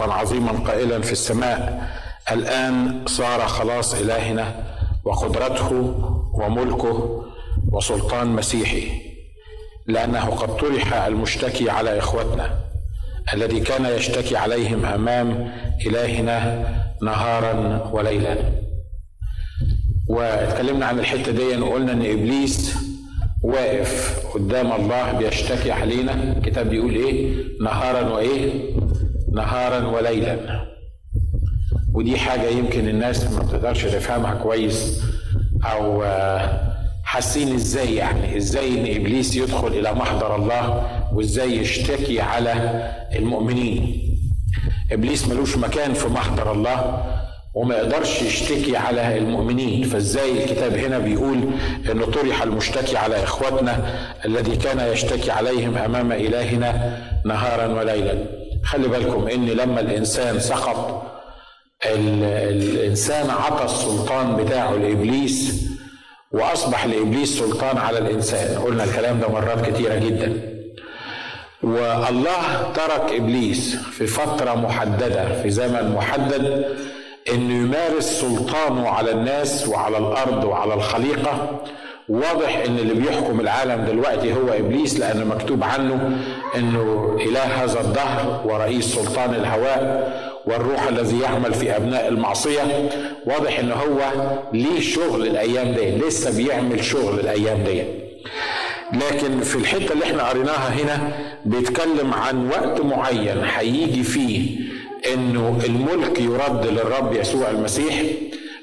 صوتا عظيما قائلا في السماء. الآن صار خلاص إلهنا وقدرته وملكه وسلطان مسيحي لأنه قد طرح المشتكي على إخوتنا الذي كان يشتكي عليهم امام إلهنا نهارا وليلا. واتكلمنا عن الحتة دي وقلنا إن إبليس واقف قدام الله بيشتكي علينا. الكتاب بيقول إيه؟ نهارا وإيه؟ نهارا وليلا. ودي حاجة يمكن الناس ما بتقدرش تفهمها كويس أو حاسين إزاي يعني إزاي إن إبليس يدخل إلى محضر الله وإزاي يشتكي على المؤمنين. إبليس ملوش مكان في محضر الله وما يقدرش يشتكي على المؤمنين. فإزاي الكتاب هنا بيقول إنه طرح المشتكي على اخوتنا الذي كان يشتكي عليهم أمام إلهنا نهارا وليلا؟ خلي بالكم إن لما الإنسان سقط الإنسان عطى السلطان بتاعه لإبليس وأصبح لإبليس سلطان على الإنسان. قلنا الكلام ده مرات كتيرة جدا. والله ترك إبليس في فترة محددة في زمن محدد إنه يمارس سلطانه على الناس وعلى الأرض وعلى الخليقة. واضح إن اللي بيحكم العالم دلوقتي هو إبليس لأن مكتوب عنه إنه إله هذا الدهر ورئيس سلطان الهواء والروح الذي يعمل في أبناء المعصية. واضح ان هو ليه شغل الأيام دي لسه بيعمل شغل الأيام دي. لكن في الحتة اللي إحنا قريناها هنا بيتكلم عن وقت معين هيجي فيه إنه الملك يرد للرب يسوع المسيح.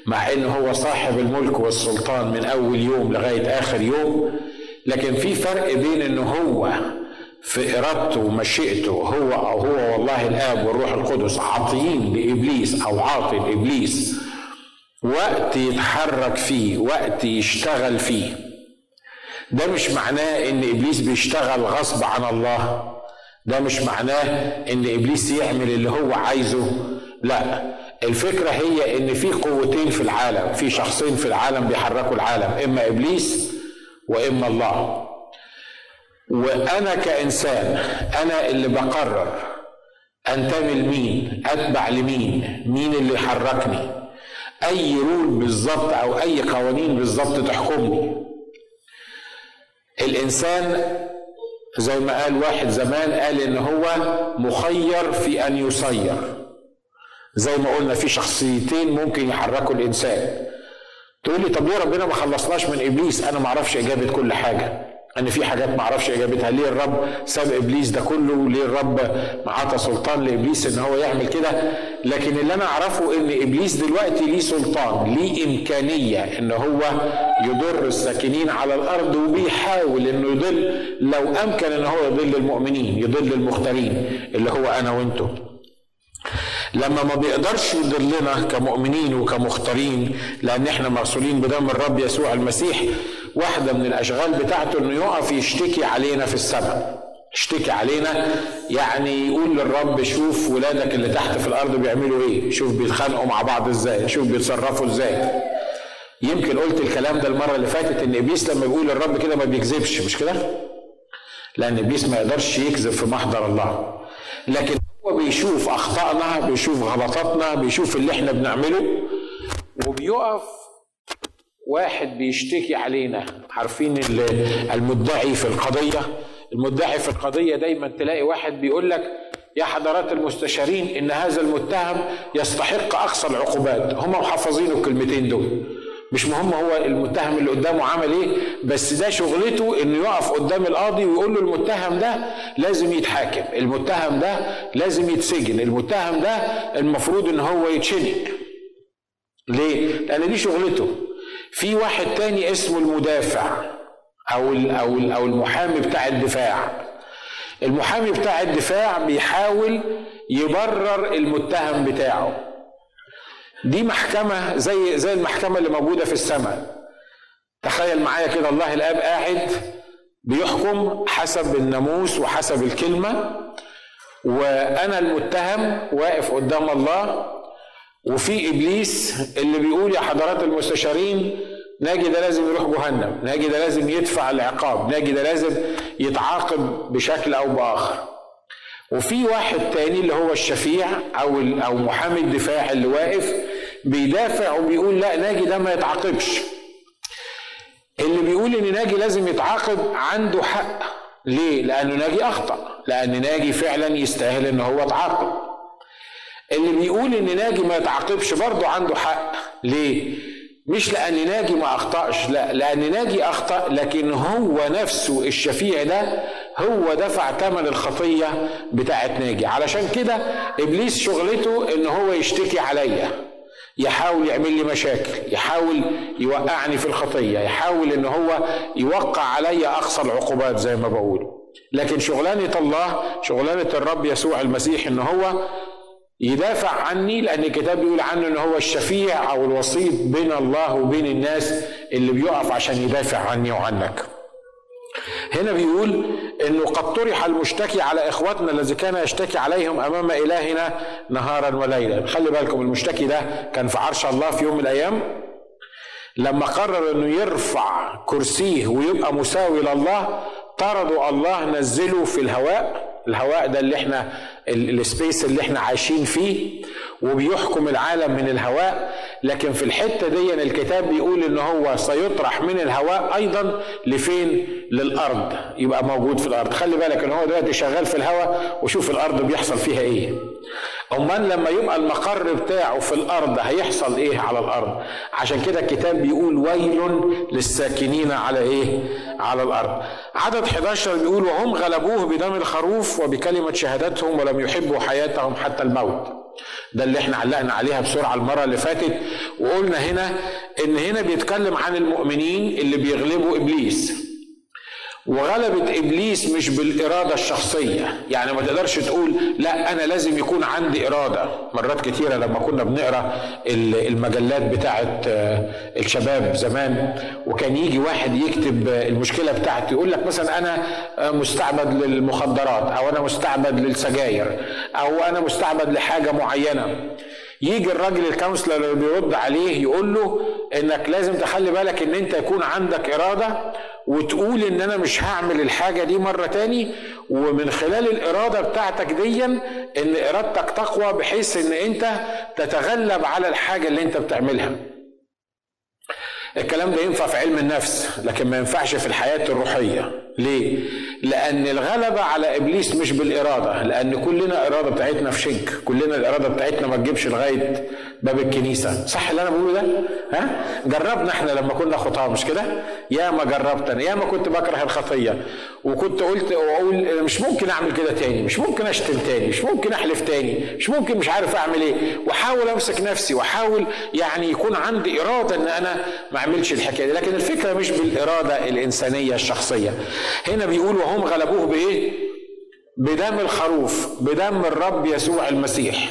مع انه هو صاحب الملك والسلطان من أول يوم لغاية آخر يوم لكن في فرق بين انه هو في إرادته ومشيئته هو أو هو والله الآب والروح القدس عاطيين لابليس أو عاطي لابليس وقت يتحرك فيه وقت يشتغل فيه. ده مش معناه إن إبليس بيشتغل غصب عن الله. ده مش معناه إن إبليس يعمل اللي هو عايزه. لا الفكرة هي إن في قوتين في العالم في شخصين في العالم بيحركوا العالم إما إبليس وإما الله. وأنا كإنسان أنا اللي بقرر انتمي لمين أتبع لمين مين اللي يحركني. أي رول بالظبط أو أي قوانين بالظبط تحكمني. الإنسان زي ما قال واحد زمان قال إن هو مخير في أن يسير. زي ما قلنا في شخصيتين ممكن يحركوا الإنسان. تقول لي طب ليه ربنا ما خلصناش من إبليس؟ أنا ما أعرفش إجابة كل حاجة. ان في حاجات ما أعرفش إجابتها. ليه الرب ساب إبليس ده كله؟ ليه الرب عطى سلطان لإبليس إن هو يعمل كده؟ لكن اللي أنا أعرفه إن إبليس دلوقتي ليه سلطان ليه إمكانية إن هو يضر الساكنين على الأرض وبيحاول إنه يضل لو أمكن إن هو يضل المؤمنين يضل المختارين اللي هو أنا وأنتم. لما ما بيقدرش يضلنا كمؤمنين وكمختارين لأن إحنا مرسولين بدم الرب يسوع المسيح واحدة من الأشغال بتاعته إنه يقف يشتكي علينا في السماء. يشتكي علينا يعني يقول للرب شوف ولادك اللي تحت في الأرض بيعملوا إيه؟ شوف بيتخانقوا مع بعض إزاي؟ شوف بيتصرفوا إزاي؟ يمكن قلت الكلام ده المرة اللي فاتت إن إبليس لما بيقول للرب كده ما بيكذبش مش كده؟ لأن إبليس ما يقدرش يكذب في محضر الله. لكن هو بيشوف أخطائنا بيشوف غلطاتنا بيشوف اللي إحنا بنعمله وبيقف واحد بيشتكي علينا. عارفين المدعي في القضية؟ المدعي في القضية دايما تلاقي واحد بيقول لك يا حضرات المستشارين إن هذا المتهم يستحق أقصى العقوبات. هم محفظين الكلمتين دول. مش مهم هو المتهم اللي قدامه عمل إيه بس ده شغلته إنه يقف قدام القاضي ويقول له المتهم ده لازم يتحاكم المتهم ده لازم يتسجن المتهم ده المفروض إن هو يتشنق ليه؟ لأن دي شغلته. في واحد تاني اسمه المدافع أو أو أو المحامي بتاع الدفاع. المحامي بتاع الدفاع بيحاول يبرر المتهم بتاعه. دي محكمة زي زي المحكمة اللي موجودة في السماء. تخيل معايا كده الله الآب قاعد بيحكم حسب الناموس وحسب الكلمة وأنا المتهم واقف قدام الله وفي إبليس اللي بيقول يا حضرات المستشارين ناجي ده لازم يروح جهنم ناجي ده لازم يدفع العقاب ناجي ده لازم يتعاقب بشكل أو بآخر. وفي واحد تاني اللي هو الشفيع أو أو محامي الدفاع اللي واقف بيدافع وبيقول لا ناجي ده ما يتعاقبش. اللي بيقول إن ناجي لازم يتعاقب عنده حق. ليه؟ لأنه ناجي أخطأ. لأن ناجي فعلا يستاهل إن هو يتعاقب. اللي بيقول إن ناجي ما يتعاقبش برضه عنده حق. ليه؟ مش لأن ناجي ما أخطأش لا لأن ناجي أخطأ لكن هو نفسه الشفيع ده هو دفع ثمن الخطية بتاعت ناجي. علشان كده إبليس شغلته إن هو يشتكي عليا يحاول يعمل لي مشاكل يحاول يوقعني في الخطية يحاول إن هو يوقع عليا أقصى العقوبات زي ما بقول. لكن شغلانة الله شغلانة الرب يسوع المسيح إن هو يدافع عني لأن الكتاب بيقول عنه إن هو الشفيع أو الوسيط بين الله وبين الناس اللي بيقف عشان يدافع عني وعنك. هنا بيقول إنه قد طرح المشتكي على إخواتنا الذي كان يشتكي عليهم أمام إلهنا نهارا وليلا. خلي بالكم المشتكي ده كان في عرش الله في يوم من الأيام لما قرر إنه يرفع كرسيه ويبقى مساوي لله طردوا الله نزله في الهواء الهواء ده اللي إحنا السبيس اللي إحنا عايشين فيه وبيحكم العالم من الهواء. لكن في الحتة دي الكتاب بيقول إن هو سيطرح من الهواء أيضا لفين؟ للأرض. يبقى موجود في الأرض. خلي بالك إن هو دلوقتي شغال في الهواء وشوف الأرض بيحصل فيها إيه. امال لما يبقى المقر بتاعه في الأرض هيحصل إيه على الأرض؟ عشان كده الكتاب بيقول ويل للساكنين على إيه؟ على الأرض. عدد 11 بيقول وهم غلبوه بدم الخروف وبكلمة شهادتهم ولم يحبوا حياتهم حتى الموت. ده اللي إحنا علقنا عليها بسرعة المرة اللي فاتت. وقلنا هنا إن هنا بيتكلم عن المؤمنين اللي بيغلبوا إبليس. وغلبة إبليس مش بالإرادة الشخصية. يعني ما تقدرش تقول لا أنا لازم يكون عندي إرادة. مرات كتيرة لما كنا بنقرأ المجلات بتاعة آه، الشباب زمان وكان يجي واحد يكتب المشكلة بتاعته يقول لك مثلا أنا آه، مستعبد للمخدرات أو أنا مستعبد للسجاير أو أنا مستعبد لحاجة معينة. يجي الراجل الكونسلر اللي بيرد عليه يقول له إنك لازم تخلي بالك إن أنت يكون عندك إرادة وتقول إن أنا مش هعمل الحاجة دي مرة تاني ومن خلال الإرادة بتاعتك دي إن إرادتك تقوى بحيث إن أنت تتغلب على الحاجة اللي أنت بتعملها. الكلام ده ينفع في علم النفس لكن ما ينفعش في الحياة الروحية. ليه؟ لأن الغلبة على إبليس مش بالإرادة لأن كلنا إرادة بتاعتنا في شنك كلنا الاراده بتاعتنا ما تجيبش لغاية باب الكنيسة. صح اللي أنا بقوله ده؟ ها؟ جربنا إحنا لما كنا خطاة مش كده؟ يا ما جربت أنا يا ما كنت بكره الخطية وكنت قلت وأقول مش ممكن أعمل كده تاني مش ممكن أشتم تاني مش ممكن أحلف تاني مش ممكن مش عارف أعمل إيه. وأحاول أمسك نفسي وأحاول يعني يكون عندي إرادة إن أنا ما أعملش الحكاية دي. لكن الفكرة مش بالإرادة الإنسانية الشخصية. هنا بيقول وهم غلبوه بإيه؟ بدم الخروف بدم الرب يسوع المسيح.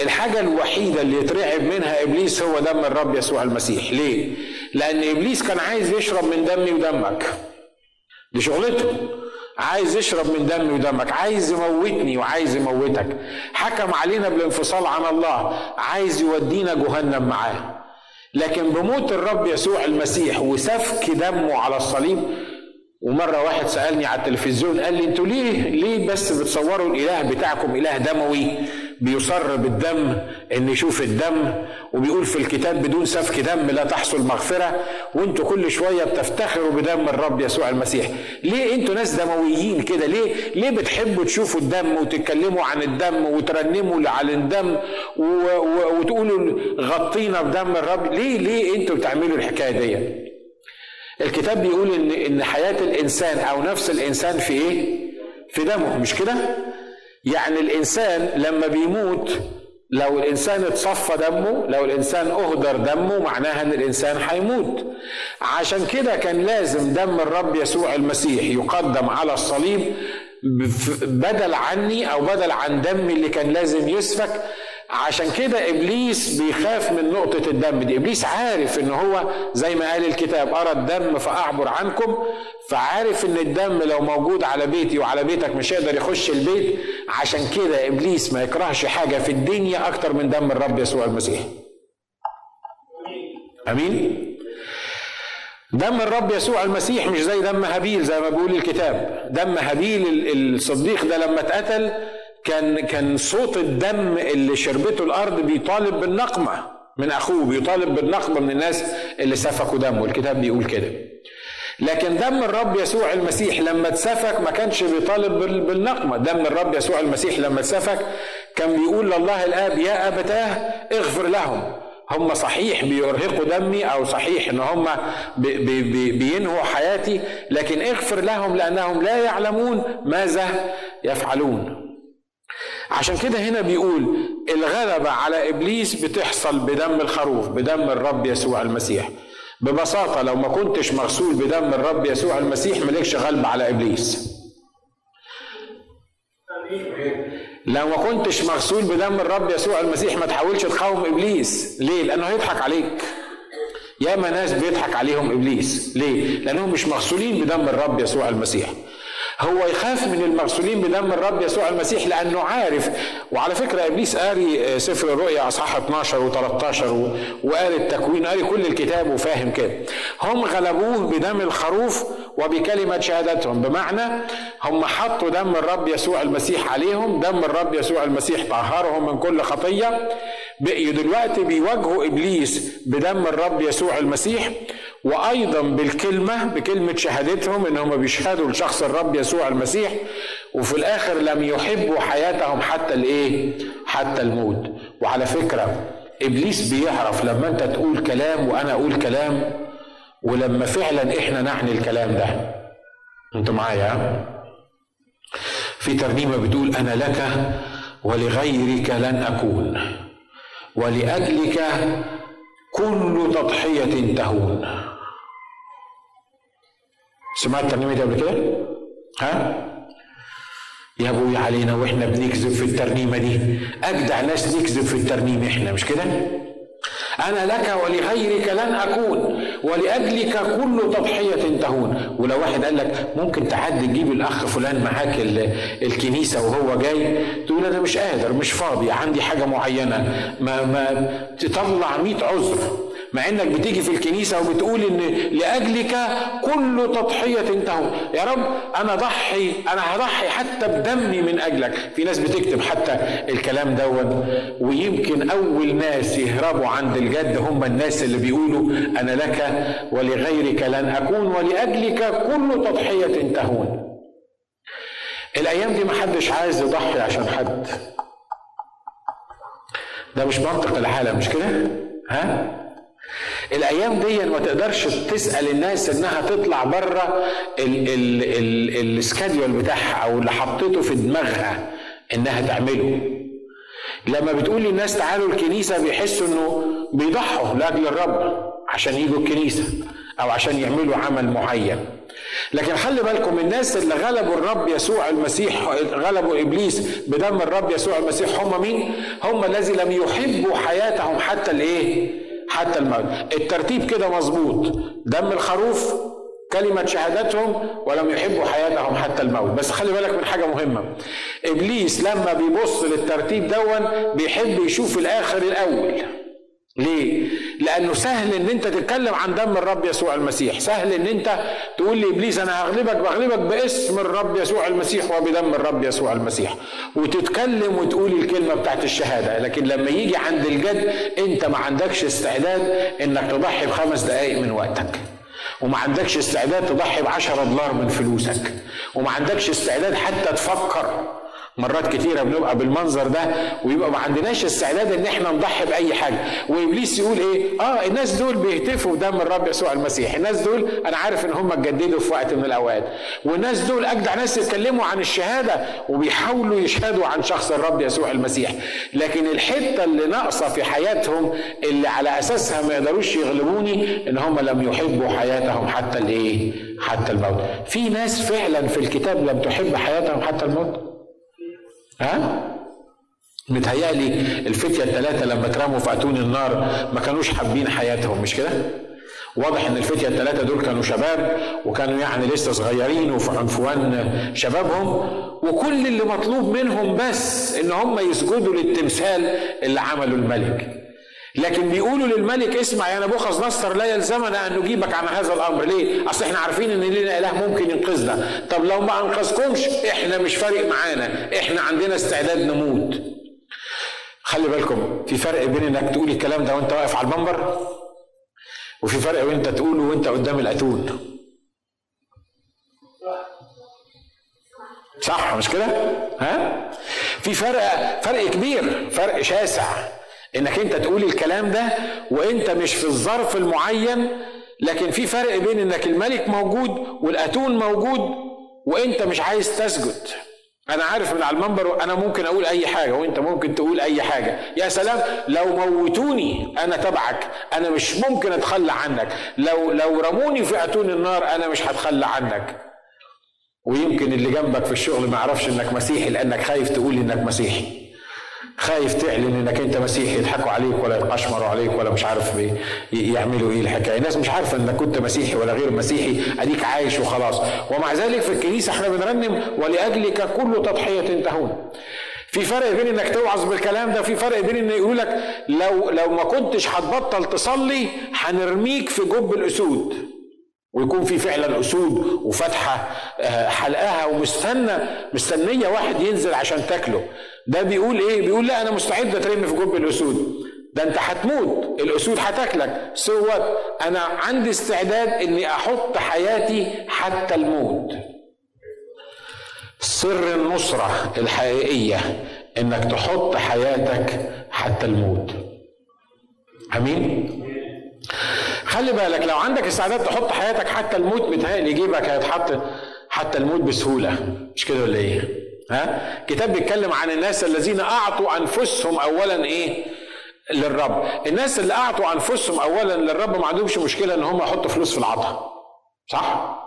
الحاجة الوحيدة اللي يترعب منها إبليس هو دم الرب يسوع المسيح. ليه؟ لأن إبليس كان عايز يشرب من دمي ودمك. دي شغلته. عايز يشرب من دمي ودمك. عايز يموتني وعايز يموتك. حكم علينا بالانفصال عن الله. عايز يودينا جهنم معاه. لكن بموت الرب يسوع المسيح وسفك دمه على الصليب ومرة واحد سألني على التلفزيون قال لي أنتوا ليه ليه بس بتصوروا الإله بتاعكم إله دموي؟ بيصر بالدم إن يشوف الدم وبيقول في الكتاب بدون سفك دم لا تحصل مغفره وأنتوا كل شوية بتفتخروا بدم الرب يسوع المسيح. ليه أنتوا ناس دمويين كده؟ ليه ليه بتحبوا تشوفوا الدم وتتكلموا عن الدم وترنموا على الدم وتقولوا غطينا بدم الرب؟ ليه ليه أنتوا بتعملوا الحكاية دي الكتاب بيقول إن إن حياة الإنسان أو نفس الإنسان في إيه؟ في دمه مش كده؟ يعني الإنسان لما بيموت لو الإنسان اتصفى دمه لو الإنسان أهدر دمه معناها إن الإنسان هيموت. عشان كده كان لازم دم الرب يسوع المسيح يقدم على الصليب بدل عني أو بدل عن دمي اللي كان لازم يسفك عشان كده إبليس بيخاف من نقطة الدم دي. إبليس عارف إن هو زي ما قال الكتاب أرى الدم فأعبر عنكم. فعارف إن الدم لو موجود على بيتي وعلى بيتك مش هيقدر يخش البيت. عشان كده إبليس ما يكرهش حاجة في الدنيا أكتر من دم الرب يسوع المسيح. آمين؟ دم الرب يسوع المسيح مش زي دم هابيل زي ما بيقول الكتاب. دم هابيل الصديق ده لما اتقتل كان كان صوت الدم اللي شربته الأرض بيطالب بالنقمة من أخوه بيطالب بالنقمة من الناس اللي سفكوا دمه الكتاب بيقول كده. لكن دم الرب يسوع المسيح لما اتسفك ما كانش بيطالب بالنقمة. دم الرب يسوع المسيح لما اتسفك كان بيقول لله الآب يا أبتاه اغفر لهم. هم صحيح بيرهقوا دمي أو صحيح إن هم بي بي بينهوا حياتي لكن اغفر لهم لأنهم لا يعلمون ماذا يفعلون. عشان كده هنا بيقول الغلبة على إبليس بتحصل بدم الخروف بدم الرب يسوع المسيح. ببساطة لو ما كنتش مغسول بدم الرب يسوع المسيح مالكش غلبة على إبليس. لو ما كنتش مغسول بدم الرب يسوع المسيح ما تحاولش تقاوم إبليس. ليه؟ لأنه هيضحك عليك. ياما ناس بيضحك عليهم إبليس. ليه؟ لأنهم مش مغسولين بدم الرب يسوع المسيح. هو يخاف من المغسولين بدم الرب يسوع المسيح لأنه عارف. وعلى فكرة إبليس قاري سفر الرؤيا أصحاح 12 و13 وقاري التكوين قاري كل الكتاب وفاهم كده. هم غلبوه بدم الخروف وبكلمة شهادتهم. بمعنى هم حطوا دم الرب يسوع المسيح عليهم دم الرب يسوع المسيح طهرهم من كل خطية. بقيوا دلوقتي بيواجهوا إبليس بدم الرب يسوع المسيح. وأيضا بالكلمة بكلمة شهادتهم ان هم بيشهدوا لشخص الرب يسوع المسيح وفي الآخر لم يحبوا حياتهم حتى الإيه؟ حتى الموت. وعلى فكرة إبليس بيعرف لما أنت تقول كلام وأنا أقول كلام ولما فعلا إحنا نعني الكلام ده. أنتوا معايا؟ في ترنيمة بتقول أنا لك ولغيرك لن أكون ولأجلك كل تضحية تهون. سمعت الترنيمه دي قبل كده؟ ها؟ يا أبوي علينا وإحنا بنكذب في الترنيمة دي أجدع ناس نكذب في الترنيم إحنا مش كده؟ أنا لك ولغيرك لن أكون ولأجلك كل تضحية تهون ولو واحد قال لك ممكن تعدي تجيب الأخ فلان معاك الكنيسة وهو جاي تقول أنا مش قادر مش فاضي عندي حاجة معينة ما ما تطلع 100 عذر مع إنك بتيجي في الكنيسة وبتقول إن لأجلك كل تضحية تهون. يا رب أنا ضحي أنا هضحي حتى بدمي من أجلك. في ناس بتكتب حتى الكلام دون ويمكن أول ناس يهربوا عند الجد هم الناس اللي بيقولوا أنا لك ولغيرك لن أكون ولأجلك كل تضحية تهون. الأيام دي محدش عايز يضحي عشان حد. ده مش منطق العالم مش كده؟ ها؟ الأيام دي ما تقدرش تسأل الناس انها تطلع بره السكاديول بتاعها أو اللي حطيته في دماغها انها تعمله لما بتقول للناس تعالوا الكنيسة بيحسوا انه بيضحوا لأجل الرب عشان يجوا الكنيسة أو عشان يعملوا عمل معين لكن خلي بالكم الناس اللي غلبوا الرب يسوع المسيح غلبوا إبليس بدم الرب يسوع المسيح هم مين؟ هم الذي لم يحبوا حياتهم حتى الإيه؟ حتى الموت الترتيب كده مظبوط. دم الخروف كلمة شهادتهم ولم يحبوا حياتهم حتى الموت. بس خلي بالك من حاجة مهمة. إبليس لما بيبص للترتيب دون بيحب يشوف الآخر الأول. ليه؟ لأنه سهل إن أنت تتكلم عن دم الرب يسوع المسيح، سهل إن أنت تقول لإبليس أنا هغلبك بغلبك باسم الرب يسوع المسيح وبدم الرب يسوع المسيح، وتتكلم وتقول الكلمة بتاعت الشهادة، لكن لما يجي عند الجد أنت ما عندكش استعداد إنك تضحي بخمس دقائق من وقتك. وما عندكش استعداد تضحي ب 10 دولار من فلوسك. وما عندكش استعداد حتى تفكر. مرات كتيرة بنبقى بالمنظر ده ويبقى ما عندناش استعداد إن إحنا نضحي بأي حاجة. وإبليس يقول إيه؟ آه الناس دول بيهتفوا بدم الرب يسوع المسيح. الناس دول أنا عارف إن هم اتجددوا في وقت من الأوقات. والناس دول أجدع ناس يتكلموا عن الشهادة وبيحاولوا يشهدوا عن شخص الرب يسوع المسيح. لكن الحتة اللي ناقصة في حياتهم اللي على أساسها ما يقدروش يغلبوني إن هم لم يحبوا حياتهم حتى الإيه؟ حتى الموت. في ناس فعلا في الكتاب لم تحب حياتهم حتى الموت؟ ها متهيألي الفتية الثلاثة لما اترموا في أتون النار ما كانوش حابين حياتهم مش كده؟ واضح إن الفتية الثلاثة دول كانوا شباب وكانوا يعني لسه صغيرين وفي عنفوان شبابهم وكل اللي مطلوب منهم بس إن هم يسجدوا للتمثال اللي عمله الملك لكن بيقولوا للملك اسمع يا نبوخذ نصر لا يلزمنا أن نجيبك عن هذا الأمر ليه؟ أصل إحنا عارفين إن لنا إله ممكن ينقذنا طب لو ما أنقذكمش إحنا مش فارق معانا إحنا عندنا استعداد نموت خلي بالكم في فرق بين إنك تقول الكلام ده وأنت واقف على المنبر وفي فرق بين إنت تقوله وأنت قدام الأتون صح مش كده؟ ها؟ في فرق فرق كبير فرق شاسع إنك أنت تقول الكلام ده وأنت مش في الظرف المعين لكن في فرق بين إنك الملك موجود والأتون موجود وأنت مش عايز تسجد. أنا عارف من على المنبر أنا ممكن أقول أي حاجة وأنت ممكن تقول أي حاجة. يا سلام لو موتوني أنا تبعك أنا مش ممكن أتخلى عنك. لو لو رموني في أتون النار أنا مش هتخلى عنك. ويمكن اللي جنبك في الشغل ما يعرفش إنك مسيحي لأنك خايف تقول إنك مسيحي. خايف تعلن إنك أنت مسيحي يضحكوا عليك ولا يقشمروا عليك ولا مش عارف إيه يعملوا إيه الحكاية. الناس مش عارفة إنك كنت مسيحي ولا غير مسيحي أديك عايش وخلاص. ومع ذلك في الكنيسة إحنا بنرنم ولأجلك كل تضحية تهون في فرق بين إنك توعظ بالكلام ده وفي فرق بين انه يقول لك لو لو ما كنتش هتبطل تصلي هنرميك في جب الأسود. ويكون في فعلا أسود وفاتحه آه، حلقها ومستنى مستنية واحد ينزل عشان تاكله. ده بيقول إيه؟ بيقول لا أنا مستعد اترمي في جب الأسود. ده أنت هتموت. الأسود هتاكلك. سو أنا عندي استعداد إني أحط حياتي حتى الموت. سر النصرة الحقيقية إنك تحط حياتك حتى الموت. أمين؟ خلي بالك لو عندك استعداد تحط حياتك حتى الموت متهيألي جيبك هيتحط حتى الموت بسهولة. مش كده ولا إيه؟ ها؟ كتاب بيتكلم عن الناس الذين أعطوا أنفسهم اولا إيه؟ للرب الناس اللي أعطوا أنفسهم اولا للرب ما عندهمش مشكلة إن هم يحطوا فلوس في العطاء صح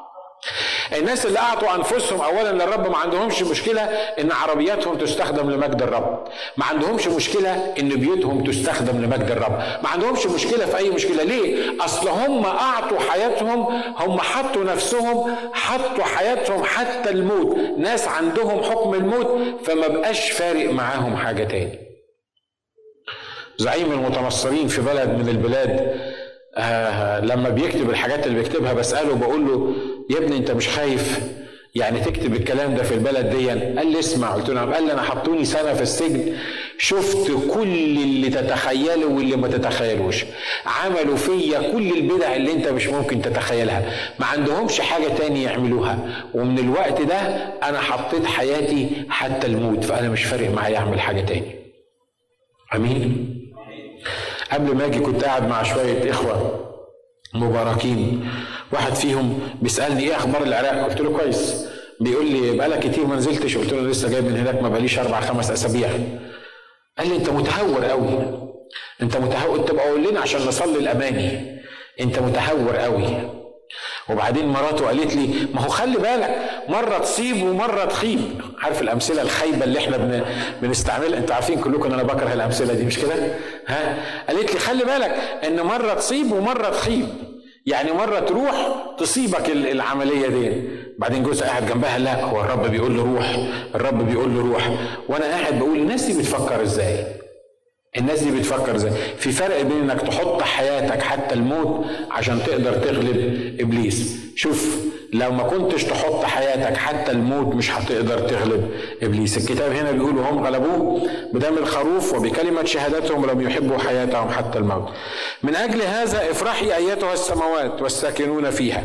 الناس اللي أعطوا أنفسهم اولا للرب ما عندهمش مشكلة إن عربياتهم تستخدم لمجد الرب. ما عندهمش مشكلة إن بيوتهم تستخدم لمجد الرب. ما عندهمش مشكلة في أي مشكلة. ليه؟ أصل هم أعطوا حياتهم هم حطوا نفسهم حطوا حياتهم حتى الموت. ناس عندهم حكم الموت فما بقاش فارق معاهم حاجة تاني. زعيم المتنصرين في بلد من البلاد آه لما بيكتب الحاجات اللي بيكتبها بسأله بقول له يا ابني أنت مش خايف يعني تكتب الكلام ده في البلد دي قال لي اسمع. قلت له نعم. قال لي أنا حطوني سنة في السجن شفت كل اللي تتخيله واللي ما تتخيلوش. عملوا فيا كل البدع اللي أنت مش ممكن تتخيلها. ما عندهمش حاجة تاني يعملوها. ومن الوقت ده أنا حطيت حياتي حتى الموت فأنا مش فارق معايا أعمل حاجة تاني. أمين؟ قبل ما أجي كنت قاعد مع شوية إخوة مباركين. واحد فيهم بيسألني إيه أخبار العراق؟ قلت له كويس. بيقول لي بقالك كتير ما نزلتش. قلت له لسه جاي من هناك ما بقاليش أربع خمس أسابيع. قال لي أنت متهور قوي أنت متهور. انت بقول لنا عشان نصلي الأماني. أنت متهور قوي وبعدين مراته قالت لي ما هو خلي بالك مرة تصيب ومرة تخيب. عارف الأمثلة الخايبة اللي إحنا بن... بنستعملها؟ أنتوا عارفين كلكم إن أنا بكره الأمثلة دي مش كده؟ ها؟ قالت لي خلي بالك إن مرة تصيب ومرة تخيب. يعني مرة تروح تصيبك العملية دي. بعدين جوزها قاعد جنبها لا هو الرب بيقول له روح الرب بيقول له روح. وأنا قاعد بقول الناس دي بتفكر إزاي؟ الناس دي بتفكر إزاي؟ في فرق بين انك تحط حياتك حتى الموت عشان تقدر تغلب إبليس. شوف لو ما كنتش تحط حياتك حتى الموت مش هتقدر تغلب إبليس. الكتاب هنا بيقول هم غلبوه بدم الخروف وبكلمة شهادتهم لم يحبوا حياتهم حتى الموت. من أجل هذا افرحي أيتها السماوات والساكنون فيها.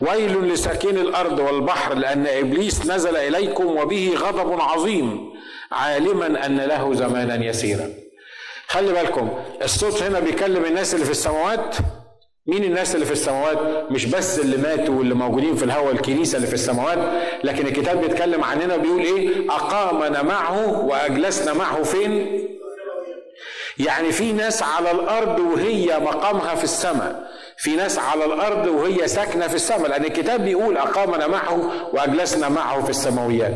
ويل لساكن الأرض والبحر لأن إبليس نزل إليكم وبه غضب عظيم. عالما أن له زمانا يسيرا. خلي بالكم الصوت هنا بيكلم الناس اللي في السماوات. مين الناس اللي في السماوات؟ مش بس اللي ماتوا واللي موجودين في الهواء الكنيسة اللي في السماوات. لكن الكتاب بيتكلم عننا بيقول إيه؟ أقامنا معه وأجلسنا معه فين؟ يعني في ناس على الأرض وهي مقامها في السماء. في ناس على الأرض وهي ساكنة في السماء. لأن الكتاب بيقول أقامنا معه وأجلسنا معه في السماويات.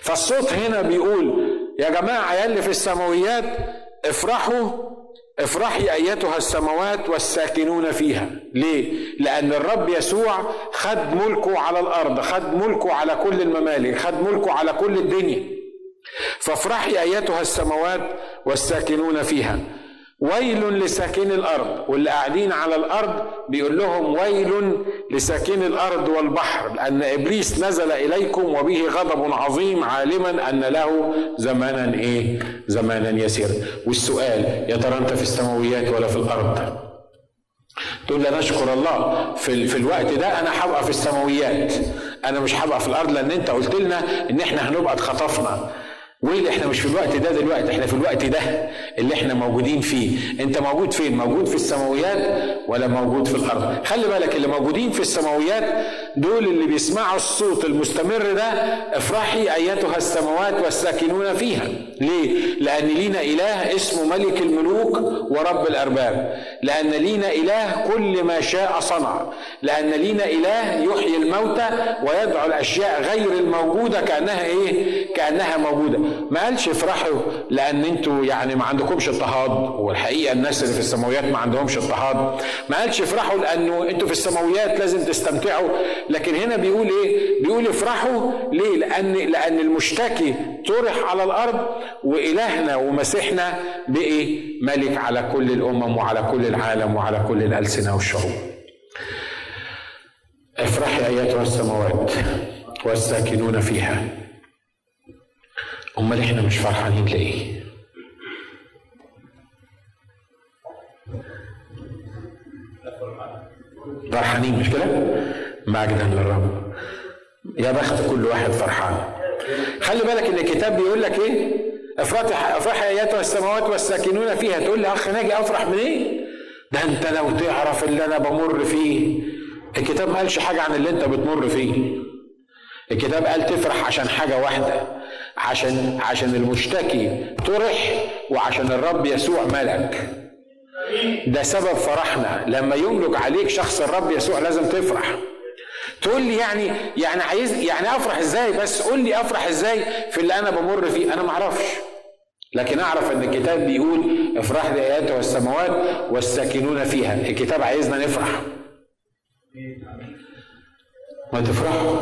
فالصوت هنا بيقول يا جماعة يا اللي في السماويات افرحوا افرحي أيتها السماوات والساكنون فيها. ليه؟ لأن الرب يسوع خد ملكه على الأرض خد ملكه على كل الممالك خد ملكه على كل الدنيا. فافرحي أيتها السماوات والساكنون فيها. ويل لساكن الأرض واللي قاعدين على الأرض بيقول لهم ويل لساكن الأرض والبحر لأن إبليس نزل إليكم وبه غضب عظيم عالما أن له زمانا إيه؟ زمانا يسير. والسؤال يا ترى أنت في السماويات ولا في الأرض؟ تقول لي نشكر الله في, في الوقت ده أنا هبقى في السماويات. أنا مش هبقى في الأرض لأن أنت قلت لنا إن إحنا هنبقى اتخطفنا. ويلي إحنا مش في الوقت ده دلوقتي إحنا في الوقت ده. اللي إحنا موجودين فيه. انت موجود فين؟ موجود في السماويات ولا موجود في الأرض؟ خلي بالك اللي موجودين في السماويات دول اللي بيسمعوا الصوت المستمر ده افرحي أيتها السماوات والساكنون فيها. ليه؟ لأن لينا إله اسمه ملك الملوك ورب الأرباب. لأن لينا إله كل ما شاء صنع. لأن لينا إله يحيي الموتى ويدعو الأشياء غير الموجودة كأنها إيه؟ كأنها موجودة. ما قالش افرحوا لأن أنتوا يعني ما عندكمش اضطهاد والحقيقة الناس اللي في السماويات ما عندهمش اضطهاد. ما قالش افرحوا لأنه أنتوا في السماويات لازم تستمتعوا. لكن هنا بيقول إيه؟ بيقول افرحوا ليه؟ لأن لأن المشتكي طرح على الأرض وإلهنا ومسيحنا بقي ملك على كل الأمم وعلى كل العالم وعلى كل الألسنة والشعوب. افرحي ايتها السماوات والساكنون فيها. أمال إحنا مش فرحانين ليه فرحانين مش كده مجدا للرب يا بخت كل واحد فرحان. خلي بالك إن الكتاب بيقول لك إيه؟ افرحي افرحي ايتها السماوات والساكنون فيها. تقول لي أخ ناجي أفرح منين إيه؟ ده أنت لو تعرف اللي أنا بمر فيه. الكتاب ما قالش حاجة عن اللي أنت بتمر فيه. الكتاب قال تفرح عشان حاجة واحدة. عشان عشان المشتكي طرح وعشان الرب يسوع ملك. ده سبب فرحنا. لما يملك عليك شخص الرب يسوع لازم تفرح. تقول لي يعني يعني عايز يعني أفرح إزاي؟ بس قول لي أفرح إزاي في اللي أنا بمر فيه؟ أنا ما أعرفش لكن أعرف إن الكتاب بيقول افرح بآياته والسماوات والساكنون فيها. الكتاب عايزنا نفرح. ما تفرحوا.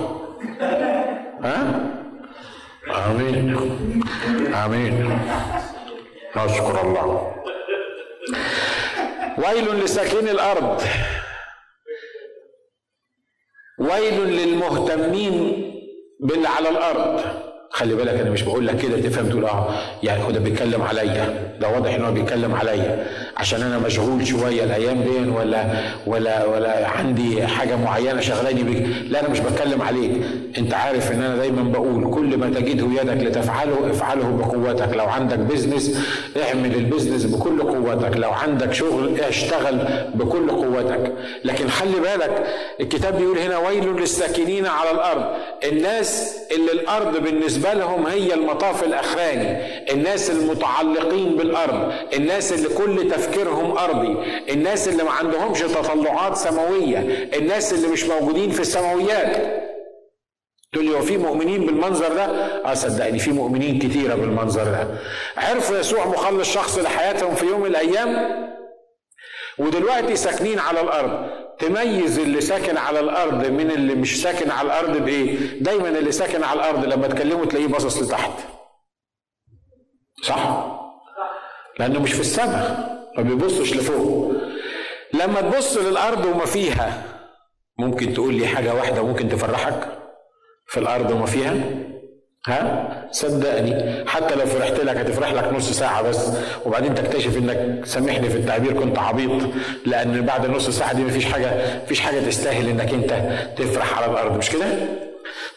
ها؟ آمين. آمين. نشكر الله. ويل لساكن الأرض. ويل للمهتمين باللي على الأرض. خلي بالك أنا مش بقول لك كده تفهم تقول آه؟ يعني هو ده بيتكلم عليا. ده واضح إن هو بيتكلم عليا. عشان أنا مشغول شوية الأيام دي ولا ولا ولا عندي حاجة معينة شغلاني بك. لا أنا مش بتكلم عليك. أنت عارف إن أنا دايما بقول كل ما تجده يدك لتفعله افعله بقوتك. لو عندك business اعمل ال business بكل قوتك. لو عندك شغل اشتغل بكل قوتك. لكن خلي بالك الكتاب بيقول هنا ويل للساكنين على الأرض. الناس اللي الأرض بالنسبة لهم هي المطاف الأخراني الناس المتعلقين بالأرض الناس اللي كل تفكيرهم أرضي الناس اللي ما عندهمش تطلعات سماوية الناس اللي مش موجودين في السماويات تقول لي هو في مؤمنين بالمنظر ده؟ آه صدقني في مؤمنين كتيرة بالمنظر ده. عرفوا يسوع مخلص شخص لحياتهم في يوم من الأيام ودلوقتي ساكنين على الأرض تميز اللي ساكن على الأرض من اللي مش ساكن على الأرض بإيه؟ دايما اللي ساكن على الأرض لما تكلمه تلاقيه باصص لتحت. صح؟ لأنه مش في السماء ما بيبصش لفوق. لما تبص للأرض وما فيها ممكن تقول لي حاجة واحدة ممكن تفرحك؟ في الأرض وما فيها ها؟ صدقني. حتى لو فرحت لك هتفرح لك نص ساعة بس. وبعدين تكتشف إنك سامحني في التعبير كنت عبيط. لأن بعد النص ساعة دي مفيش حاجة مفيش حاجة تستاهل إنك أنت تفرح على الأرض. مش كده؟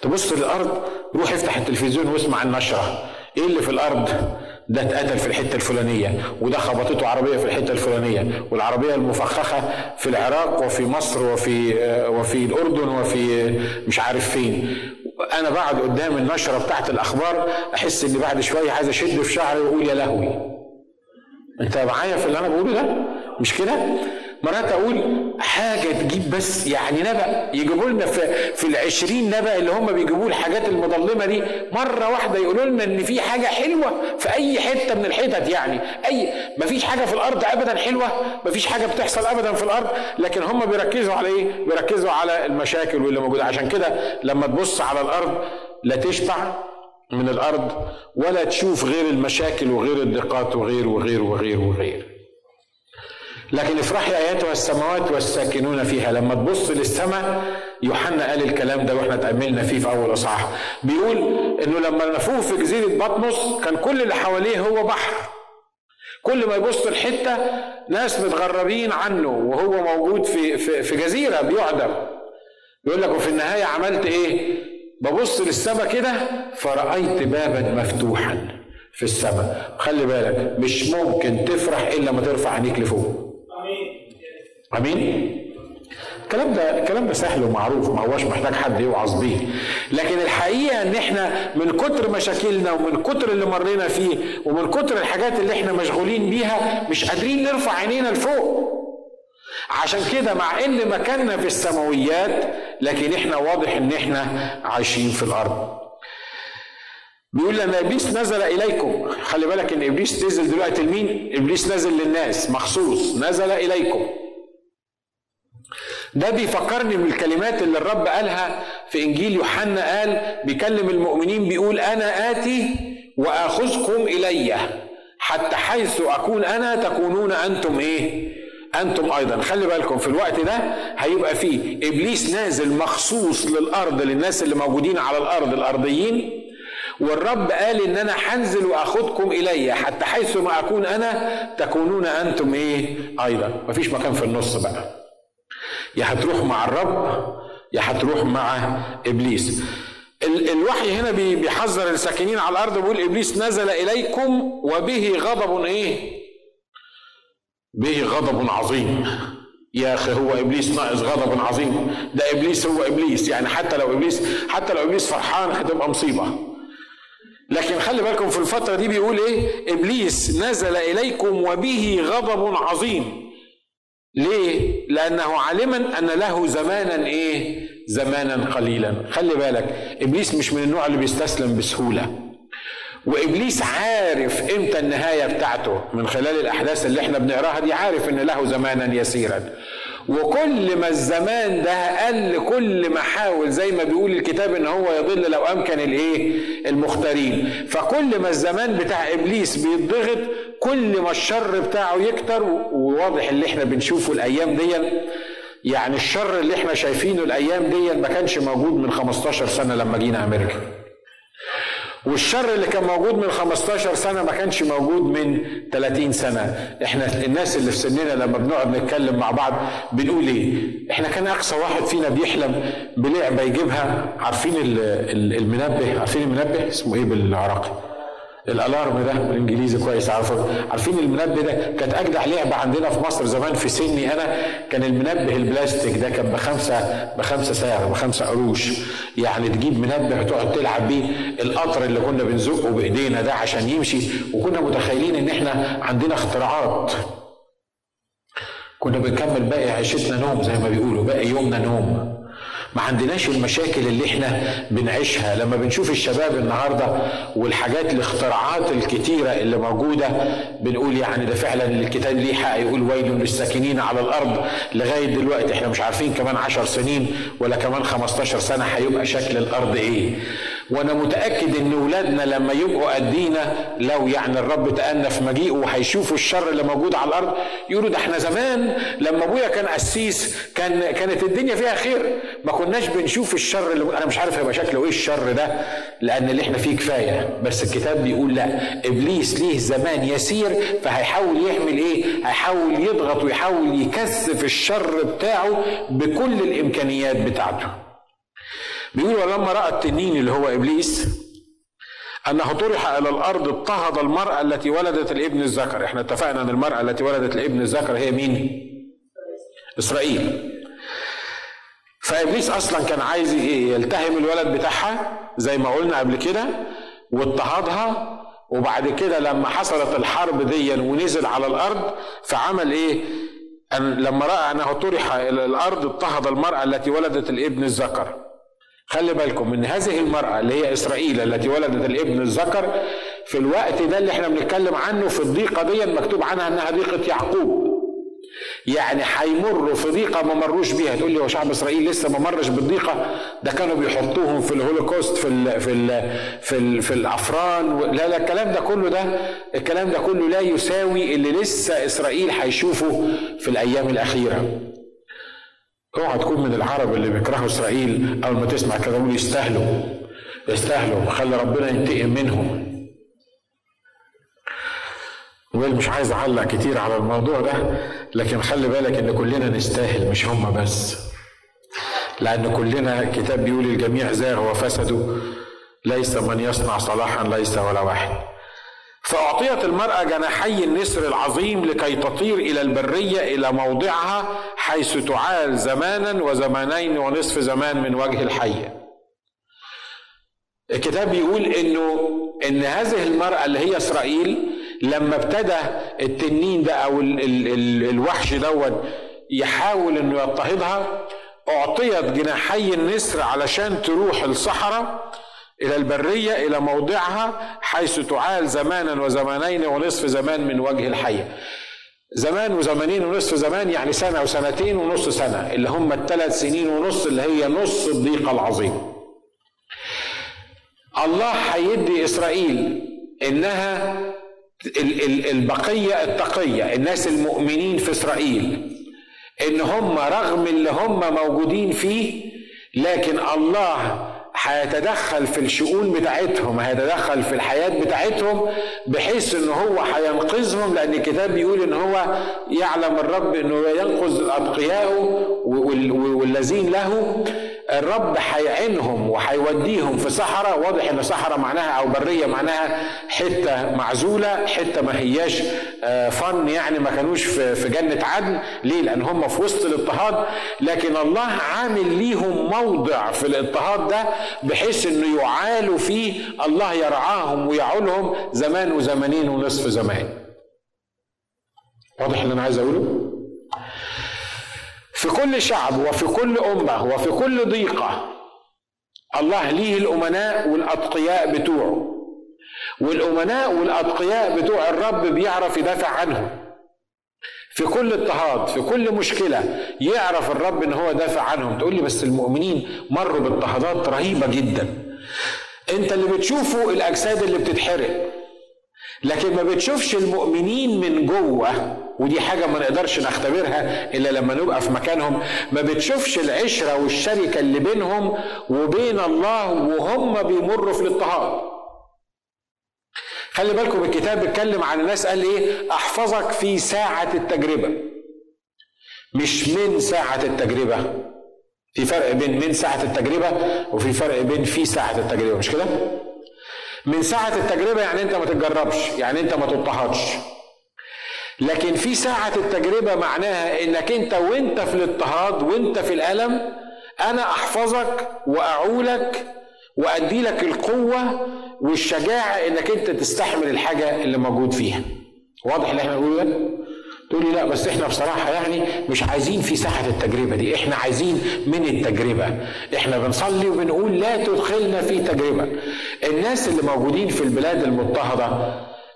تبص للارض روح افتح التلفزيون واسمع النشرة. إيه اللي في الأرض؟ ده اتقتل في الحتة الفلانية وده خبطته عربية في الحتة الفلانية والعربية المفخخة في العراق وفي مصر وفي وفي الأردن وفي مش عارف فين. أنا بقعد قدام النشرة بتاعت الأخبار أحس إني بعد شوية عايز أشد في شعري وأقول يا لهوي. أنت معايا في اللي أنا بقوله ده؟ مش كده؟ مرات أقول حاجة تجيب بس يعني نبأ يجيبوا لنا في في العشرين نبأ اللي هم بيجيبوا الحاجات المظلمه دي مرة واحدة يقولوا لنا إن في حاجة حلوة في أي حتة من الحتت يعني أي ما فيش حاجة في الأرض ابدا حلوة ما فيش حاجة بتحصل ابدا في الأرض لكن هم بيركزوا على إيه؟ بيركزوا على المشاكل واللي موجودة عشان كده لما تبص على الأرض لا تشبع من الأرض ولا تشوف غير المشاكل وغير الضيقات وغير وغير وغير وغير لكن افرحي اياتها السماوات والساكنون فيها. لما تبص للسماء يوحنا قال الكلام ده وإحنا تأملنا فيه في أول اصحاح بيقول إنه لما نفوه في جزيرة بطمس كان كل اللي حواليه هو بحر. كل ما يبص الحته ناس متغربين عنه وهو موجود في في, في جزيرة بيعدم. يقول لك وفي النهاية عملت إيه؟ ببص للسماء كده فرأيت بابا مفتوحا في السماء. خلي بالك مش ممكن تفرح إلا لما ترفع عينيك لفوق. أمين؟ الكلام ده الكلام ده سهل ومعروف ما هوش محتاج حد يوعظ بيه. لكن الحقيقة إن إحنا من كتر مشاكلنا ومن كتر اللي مرينا فيه ومن كتر الحاجات اللي إحنا مشغولين بيها مش قادرين نرفع عينينا لفوق. عشان كده مع إن مكاننا في السماويات لكن إحنا واضح إن إحنا عايشين في الأرض. بيقول لما إبليس نزل إليكم. خلي بالك إن إبليس نزل دلوقتي لمين؟ إبليس نزل للناس مخصوص نزل إليكم. ده بيفكرني بالكلمات اللي الرب قالها في إنجيل يوحنا قال بيكلم المؤمنين بيقول أنا آتي وأخذكم إلي حتى حيث أكون أنا تكونون أنتم إيه؟ أنتم أيضا. خلي بالكم في الوقت ده هيبقى فيه إبليس نازل مخصوص للأرض للناس اللي موجودين على الأرض الأرضيين. والرب قال إن أنا هنزل واخدكم إلي حتى حيث ما أكون أنا تكونون أنتم إيه؟ أيضا. مفيش مكان في النص بقى. يا هتروح مع الرب يا هتروح مع إبليس. الوحي هنا بيحذر الساكنين على الأرض بيقول إبليس نزل إليكم وبه غضب إيه؟ به غضب عظيم. يا أخي هو إبليس ناقص غضب عظيم. ده إبليس هو إبليس. يعني حتى لو إبليس حتى لو إبليس فرحان هتبقى مصيبة. لكن خلي بالكم في الفترة دي بيقول إيه؟ إبليس نزل إليكم وبه غضب عظيم. ليه؟ لأنه علما أن له زمانا إيه؟ زمانا قليلا. خلي بالك إبليس مش من النوع اللي بيستسلم بسهولة. وإبليس عارف إمتى النهاية بتاعته. من خلال الأحداث اللي إحنا بنقراها دي عارف إن له زمانا يسيرا. وكل ما الزمان ده قل كل ما حاول زي ما بيقول الكتاب إن هو يضل لو أمكن الإيه؟ المختارين. فكل ما الزمان بتاع إبليس بيتضغط كل ما الشر بتاعه يكتر وواضح اللي إحنا بنشوفه الأيام دي يعني الشر اللي إحنا شايفينه الأيام دي ما كانش موجود من 15 سنة لما جينا أمريكا. والشر اللي كان موجود من 15 سنة ما كانش موجود من 30 سنة. إحنا الناس اللي في سننا لما بنقعد نتكلم مع بعض بنقول إيه؟ إحنا كان أقصى واحد فينا بيحلم بلعبة يجيبها عارفين المنبه؟ عارفين المنبه؟ اسمه إيه بالعراقي؟ الألارم ده بالإنجليزي كويس عارفه؟ عارفين المنبه ده؟ كانت أجدع لعبة عندنا في مصر زمان في سني أنا كان المنبه البلاستيك ده كان بخمسة بخمسة سعر بخمسة قروش. يعني تجيب منبه وتقعد تلعب بيه القطر اللي كنا بنزقه بإيدينا ده عشان يمشي. وكنا متخيلين إن إحنا عندنا اختراعات. كنا بنكمل باقي عيشتنا نوم زي ما بيقولوا باقي يومنا نوم. ما عندناش المشاكل اللي إحنا بنعيشها. لما بنشوف الشباب النهارده والحاجات الاختراعات الكتيرة اللي موجودة بنقول يعني ده فعلا الكتاب ليه حق يقول ويل للساكنين على الأرض. لغاية دلوقتي إحنا مش عارفين كمان عشر سنين ولا كمان 15 سنة هيبقى شكل الأرض إيه. وأنا متأكد ان اولادنا لما يبقوا قدينا لو يعني الرب تأنى في مجيئه وهيشوفوا الشر اللي موجود على الأرض يقولوا ده إحنا زمان لما أبويا كان قسيس كان كانت الدنيا فيها خير. ما كناش بنشوف الشر اللي أنا مش عارف هيبقى شكله إيه الشر ده لأن اللي إحنا فيه كفاية. بس الكتاب بيقول لا إبليس ليه زمان يسير فهيحاول يعمل إيه؟ هيحاول يضغط ويحاول يكثف الشر بتاعه بكل الإمكانيات بتاعته. بيقول ولما رأى التنين اللي هو إبليس أنه طرح إلى الأرض اضطهد المرأة التي ولدت الإبن الذكر إحنا اتفقنا إن المرأة التي ولدت الإبن الذكر هي مين؟ إسرائيل. فإبليس أصلا كان عايز يلتهم الولد بتاعها زي ما قلنا قبل كده واضطهدها. وبعد كده لما حصلت الحرب دي ونزل على الأرض فعمل إيه؟ أن لما رأى أنه طرح إلى الأرض اضطهد المرأة التي ولدت الإبن الذكر خلي بالكم إن هذه المرأة اللي هي إسرائيل التي ولدت الابن الذكر في الوقت ده اللي إحنا بنتكلم عنه في الضيقة دي مكتوب عنها إنها ضيقة يعقوب. يعني هيمروا في ضيقة ما مروش بيها. تقول لي هو شعب إسرائيل لسه ما مرش بالضيقة؟ ده كانوا بيحطوهم في الهولوكوست في ال في ال في ال في الأفران. لا لا الكلام ده كله ده الكلام ده كله لا يساوي اللي لسه إسرائيل هيشوفه في الأيام الأخيرة. اوعى تكون من العرب اللي بيكرهوا إسرائيل أول ما تسمع كلام يستاهلوا. يستاهلوا. خلي ربنا ينتقم منهم. مش عايز أعلق كتير على الموضوع ده لكن خلي بالك إن كلنا نستاهل مش هم بس. لأن كلنا الكتاب بيقول الجميع زاغ وفسدوا ليس من يصنع صلاحا ليس ولا واحد. فأعطيت المرأة جناحي النسر العظيم لكي تطير إلى البرية إلى موضعها حيث تعال زمانا وزمانين ونصف زمان من وجه الحية الكتاب بيقول إنه إن هذه المرأة اللي هي إسرائيل لما ابتدى التنين ده أو ال ال ال الوحش دوت يحاول إنه يضطهدها أعطيت جناحي النسر علشان تروح الصحراء إلى البرية إلى موضعها حيث تعال زمانا وزمانين ونصف زمان من وجه الحيه زمان وزمانين ونصف زمان يعني سنة وسنتين ونص سنة اللي هم الثلاث سنين ونص اللي هي نص الضيقه العظيم. الله هيدي إسرائيل إنها البقية التقية الناس المؤمنين في إسرائيل إن هم رغم اللي هم موجودين فيه لكن الله هيتدخل في الشؤون بتاعتهم هيتدخل في الحياة بتاعتهم بحيث إن هو هينقذهم لأن الكتاب بيقول إن هو يعلم الرب إنه ينقذ أتقياءه والذين له الرب هيعينهم وهيوديهم في صحراء واضح إن صحراء معناها أو برية معناها حتة معزولة حتة ما هياش آه، فن يعني ما كانوش في جنة عدن. ليه؟ لأن هم في وسط الاضطهاد. لكن الله عامل ليهم موضع في الاضطهاد ده بحيث إنه يعالوا فيه الله يرعاهم ويعولهم زمان وزمانين ونصف زمان. واضح اللي أنا عايز أقوله؟ في كل شعب وفي كل أمة وفي كل ضيقة الله ليه الأمناء والأتقياء بتوعه. والأمناء والأتقياء بتوع الرب بيعرف يدافع عنهم. في كل اضطهاد في كل مشكلة يعرف الرب إن هو دافع عنهم. تقول لي بس المؤمنين مروا باضطهادات رهيبة جدا. أنت اللي بتشوفه الأجساد اللي بتتحرق لكن ما بتشوفش المؤمنين من جوه ودي حاجة ما نقدرش نختبرها إلا لما نبقى في مكانهم. ما بتشوفش العشرة والشركة اللي بينهم وبين الله وهم بيمروا في الاضطهاد. خلي بالكم الكتاب بيتكلم عن الناس قال إيه؟ أحفظك في ساعة التجربة. مش من ساعة التجربة. في فرق بين من ساعة التجربة وفي فرق بين في ساعة التجربة مش كده؟ من ساعة التجربة يعني أنت ما تتجربش يعني أنت ما تضطهدش. لكن في ساعة التجربة معناها إنك أنت وأنت في الاضطهاد وأنت في الألم أنا أحفظك وأعولك وادي لك القوة والشجاعة إنك أنت تستحمل الحاجة اللي موجود فيها. واضح اللي إحنا بنقوله ده؟ تقول لي لا بس إحنا بصراحة يعني مش عايزين في ساحه التجربة دي إحنا عايزين من التجربة. إحنا بنصلي وبنقول لا تدخلنا في تجربة. الناس اللي موجودين في البلاد المضطهدة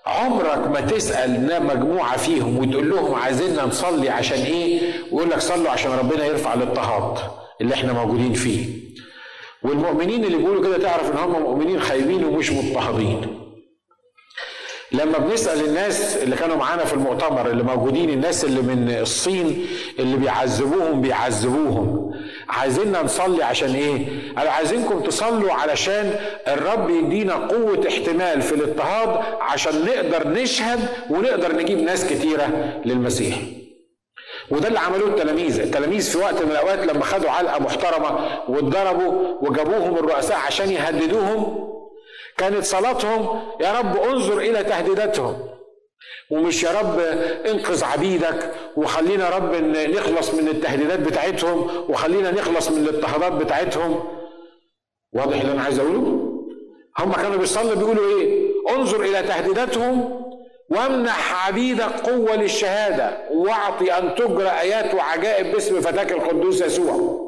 عمرك ما تسأل مجموعة فيهم وتقول لهم عايزيننا نصلي عشان إيه؟ ويقول لك صلوا عشان ربنا يرفع الاضطهاد اللي إحنا موجودين فيه. والمؤمنين اللي بيقولوا كده تعرف إن هم مؤمنين خايبين ومش مضطهدين. لما بنسأل الناس اللي كانوا معانا في المؤتمر اللي موجودين الناس اللي من الصين اللي بيعذبوهم بيعذبوهم. عايزيننا نصلي عشان إيه؟ قالوا عايزينكم تصلوا علشان الرب يدينا قوة احتمال في الاضطهاد عشان نقدر نشهد ونقدر نجيب ناس كتيرة للمسيح. وده اللي عملوه التلاميذ. التلاميذ في وقت من الأوقات لما خدوا علقة محترمة واتضربوا وجابوهم الرؤساء عشان يهددوهم كانت صلاتهم يا رب انظر إلى تهديداتهم. ومش يا رب انقذ عبيدك وخلينا رب نخلص من التهديدات بتاعتهم وخلينا نخلص من الاضطهادات بتاعتهم. واضح اللي أنا عايز أقوله؟ هم كانوا بيصلوا بيقولوا إيه؟ انظر إلى تهديداتهم وامنح عبيدك قوة للشهادة واعطي أن تجرى آيات وعجائب باسم فتاك القدوس يسوع.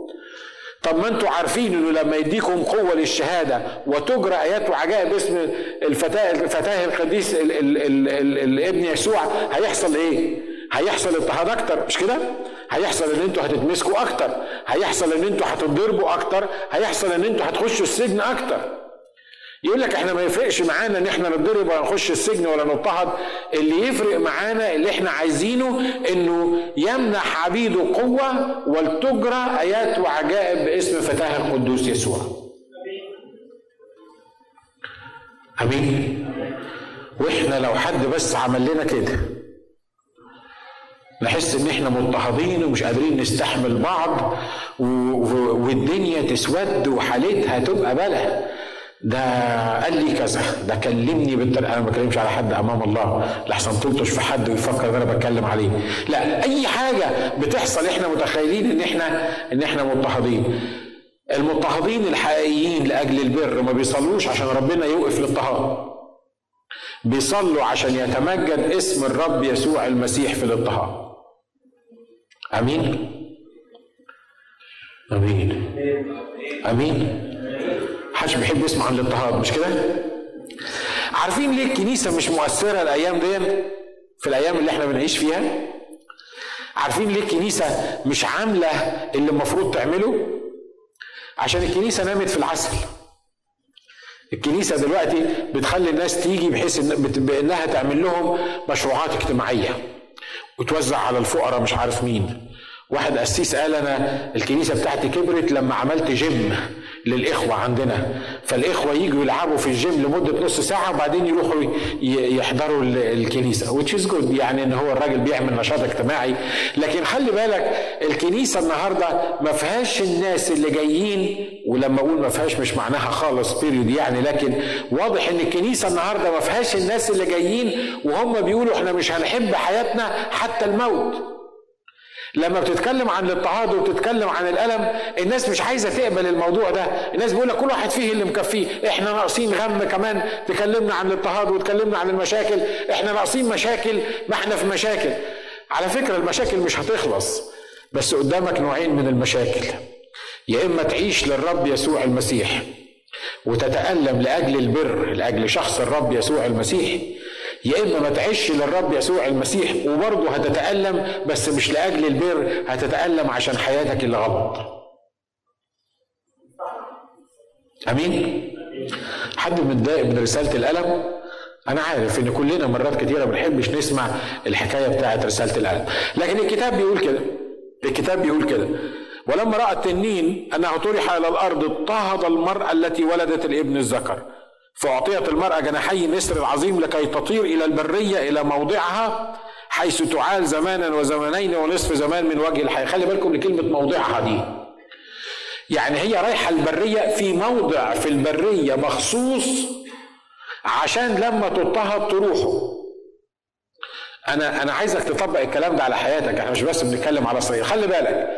طب ما أنتوا عارفين انه لما يديكم قوة للشهادة وتجرى آيات وعجائب باسم الفتاه الفتاة القديس الابن يسوع هيحصل إيه؟ هيحصل اضطهاد أكتر مش كده هيحصل إن أنتوا هتتمسكوا أكتر هيحصل إن أنتوا هتتضربوا أكتر هيحصل إن أنتوا هتخشوا السجن أكتر يقول لك إحنا ما يفرقش معانا ان إحنا نتضرب ولا نخش السجن ولا نضطهد. اللي يفرق معانا اللي إحنا عايزينه انه يمنح عبيده قوه ولتجرى آيات وعجائب باسم فتاه القدوس يسوع. آمين. وإحنا لو حد بس عمل لنا كده نحس ان إحنا مضطهدين ومش قادرين نستحمل بعض والدنيا تسود وحالتها تبقى بلا ده قال لي كذا. ده كلمني بالطريقة أنا ما بكلمش على حد أمام الله. لحسن تلطش في حد ويفكر إن أنا بتكلم عليه. لا أي حاجة بتحصل إحنا متخيلين إن إحنا إن إحنا مضطهدين. المضطهدين الحقيقيين لأجل البر ما بيصلوش عشان ربنا يوقف الاضطهاد بيصلوا عشان يتمجد اسم الرب يسوع المسيح في الاضطهاد آمين؟ آمين. آمين. محدش بيحب يسمع عن الاضطهاد مش كده؟ عارفين ليه الكنيسة مش مؤثرة الأيام دي في الأيام اللي إحنا بنعيش فيها؟ عارفين ليه الكنيسة مش عاملة اللي المفروض تعمله؟ عشان الكنيسة نامت في العسل. الكنيسة دلوقتي بتخلي الناس تيجي بحيث إن بإنها تعمل لهم مشروعات اجتماعية. وتوزع على الفقراء مش عارف مين. واحد قسيس قال أنا الكنيسة بتاعتي كبرت لما عملت جيم للإخوة عندنا. فالإخوة يجوا يلعبوا في الجيم لمدة نص ساعة وبعدين يروحوا يحضروا الكنيسة which is good. يعني إن هو الراجل بيعمل نشاط اجتماعي. لكن خلي بالك الكنيسة النهارده ما فيهاش الناس اللي جايين ولما أقول ما فيهاش مش معناها خالص بيريود يعني. لكن واضح إن الكنيسة النهارده ما فيهاش الناس اللي جايين وهم بيقولوا إحنا مش هنحب حياتنا حتى الموت. لما بتتكلم عن الاضطهاد وبتتكلم عن الألم الناس مش عايزة تقبل الموضوع ده. الناس بيقول لك كل واحد فيه اللي مكفيه. إحنا ناقصين غم كمان. تكلمنا عن الاضطهاد وتكلمنا عن المشاكل. إحنا ناقصين مشاكل ما إحنا في مشاكل. على فكرة المشاكل مش هتخلص بس قدامك نوعين من المشاكل. يا إما تعيش للرب يسوع المسيح وتتألم لأجل البر لأجل شخص الرب يسوع المسيح يا إما ما تعيش للرب يسوع المسيح وبرضه هتتألم بس مش لأجل البر هتتألم عشان حياتك اللي غلط. أمين؟ حد متضايق من رسالة الألم؟ أنا عارف إن كلنا مرات كتيرة ما بنحبش نسمع الحكاية بتاعت رسالة الألم. لكن الكتاب بيقول كده الكتاب بيقول كده. ولما رأى التنين أنه طرح إلى الأرض اضطهد المرأة التي ولدت الابن الذكر. فأعطيت المرأة جناحي النسر العظيم لكي تطير إلى البرية إلى موضعها حيث تعال زمانا وزمانين ونصف زمان من وجه الحياة. خلي بالكم لكلمة موضعها دي. يعني هي رايحة البرية في موضع في البرية مخصوص عشان لما تضطهد تروحوا أنا أنا عايزك تطبق الكلام ده على حياتك. إحنا مش بس بنتكلم على صغير. خلي بالك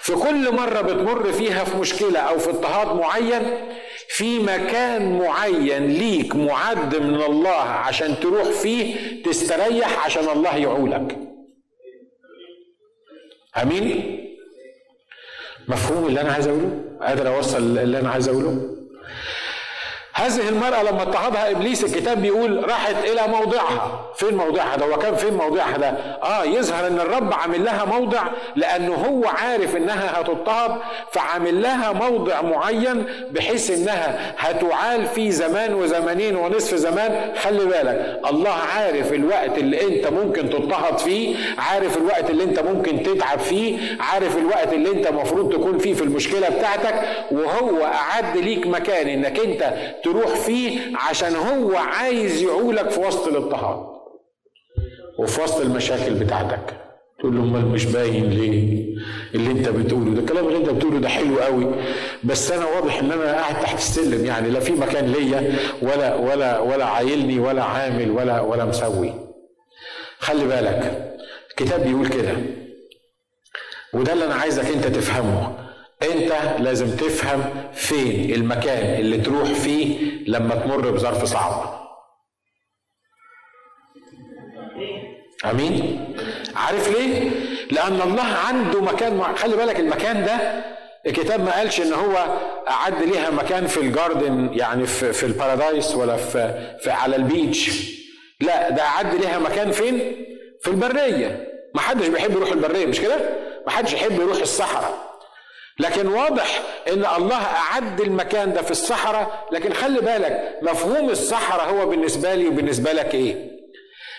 في كل مرة بتمر فيها في مشكلة أو في اضطهاد معين في مكان معين ليك معد من الله عشان تروح فيه تستريح عشان الله يعولك. آمين؟ مفهوم اللي أنا عايز أقوله؟ قادر أوصل اللي أنا عايز أقوله؟ هذه المرأة لما اضطهدها إبليس الكتاب بيقول راحت إلى موضعها. فين موضعها ده؟ وكان فين موضعها ده؟ آه يظهر إن الرب عامل لها موضع لأنه هو عارف إنها هتضطهد فعامل لها موضع معين بحيث إنها هتعال في زمان وزمانين ونصف زمان. خلي بالك الله عارف الوقت اللي أنت ممكن تضطهد فيه عارف الوقت اللي أنت ممكن تتعب فيه عارف الوقت اللي أنت المفروض تكون فيه في المشكلة بتاعتك وهو أعد ليك مكان إنك أنت تروح فيه عشان هو عايز يعولك في وسط الاضطهاد. وفي وسط المشاكل بتاعتك. تقول له أمال مش باين ليه؟ اللي أنت بتقوله ده الكلام اللي أنت بتقوله ده حلو قوي. بس أنا واضح إن أنا قاعد تحت السلم يعني لا في مكان ليا ولا ولا ولا عايلني ولا عامل ولا ولا مسوي. خلي بالك الكتاب بيقول كده. وده اللي أنا عايزك أنت تفهمه. انت لازم تفهم فين المكان اللي تروح فيه لما تمر بظرف صعب. امين؟ عارف ليه؟ لأن الله عنده مكان مع... خلي بالك المكان ده الكتاب ما قالش ان هو اعد ليها مكان في ال garden يعني في, في ال paradise ولا في, في على ال beach. لا ده اعد ليها مكان فين؟ في البرية. ما حدش بيحب يروح البرية مش كده؟ ما حدش يحب يروح الصحراء. لكن واضح إن الله أعد المكان ده في الصحراء. لكن خلي بالك مفهوم الصحراء هو بالنسبة لي وبالنسبة لك إيه؟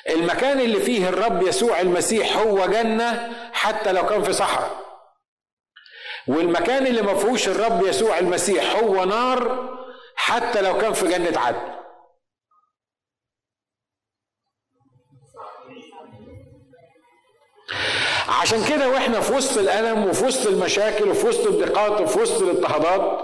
المكان اللي فيه الرب يسوع المسيح هو جنة حتى لو كان في صحراء. والمكان اللي ما فيهوش الرب يسوع المسيح هو نار حتى لو كان في جنة عدن. عشان كده وإحنا في وسط الألم وفي وسط المشاكل وفي وسط الضيقات وفي وسط الاضطهادات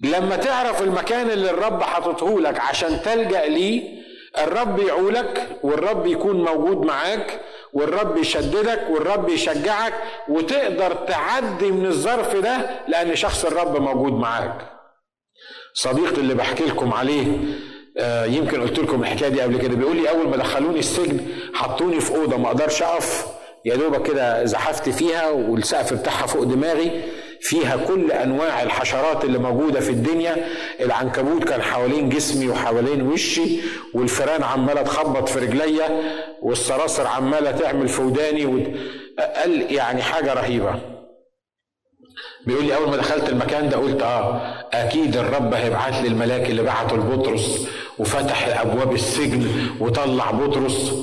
لما تعرف المكان اللي الرب حاططه لك عشان تلجأ ليه الرب يعولك والرب يكون موجود معاك والرب يشددك والرب يشجعك وتقدر تعدي من الظرف ده لأن شخص الرب موجود معاك. صديقي اللي بحكي لكم عليه آه يمكن قلت لكم الحكاية دي قبل كده بيقول لي أول ما دخلوني السجن حطوني في أوضة ما أقدرش أقف يا دوبك كده زحفت فيها والسقف بتاعها فوق دماغي فيها كل أنواع الحشرات اللي موجودة في الدنيا. العنكبوت كان حوالين جسمي وحوالين وشي والفيران عمالة تخبط في رجليا والصراصر عمالة تعمل في وداني قال يعني حاجة رهيبة. بيقول لي أول ما دخلت المكان ده قلت آه أكيد الرب هيبعت لي الملاك اللي بعته لبطرس وفتح أبواب السجن وطلع بطرس.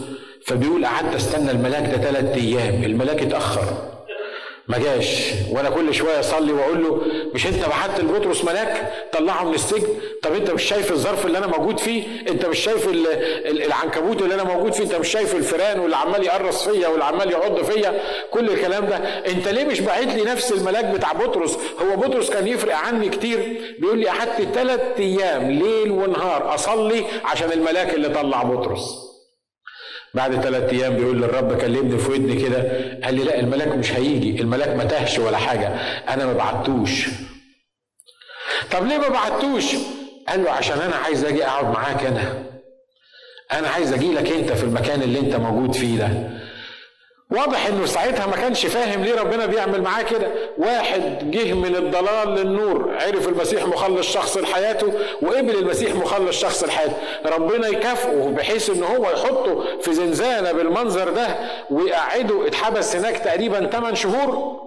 فبيقول قعدت استنى الملاك ده ثلاث أيام الملاك اتأخر. ما جاش. وأنا كل شوية أصلي وأقول له مش أنت بعت لبطرس ملاك؟ طلعه من السجن. طب أنت مش شايف الظرف اللي أنا موجود فيه؟ أنت مش شايف العنكبوت اللي أنا موجود فيه؟ أنت مش شايف الفيران واللي عمال يقرص فيا واللي عمال يعض فيا؟ كل الكلام ده. أنت ليه مش باعت لي نفس الملاك بتاع بطرس؟ هو بطرس كان يفرق عني كتير. بيقول لي قعدت ثلاث أيام ليل ونهار أصلي عشان الملاك اللي طلع بطرس. بعد ثلاث أيام بيقول للرب كلمني في ودني كده قال لي لا الملاك مش هيجي الملاك ما تهش ولا حاجة أنا ما بعتوش. طب ليه ما بعتوش؟ قال له عشان أنا عايز أجي أقعد معاك أنا. أنا عايز أجي لك أنت في المكان اللي أنت موجود فيه ده. واضح إنه ساعتها ما كانش فاهم ليه ربنا بيعمل معاه كده. واحد جه من الضلال للنور عرف المسيح مخلص شخص لحياته وقبل المسيح مخلص شخص لحياته. ربنا يكافئه بحيث إن هو يحطه في زنزانة بالمنظر ده ويقعده. اتحبس هناك تقريبا 8 شهور.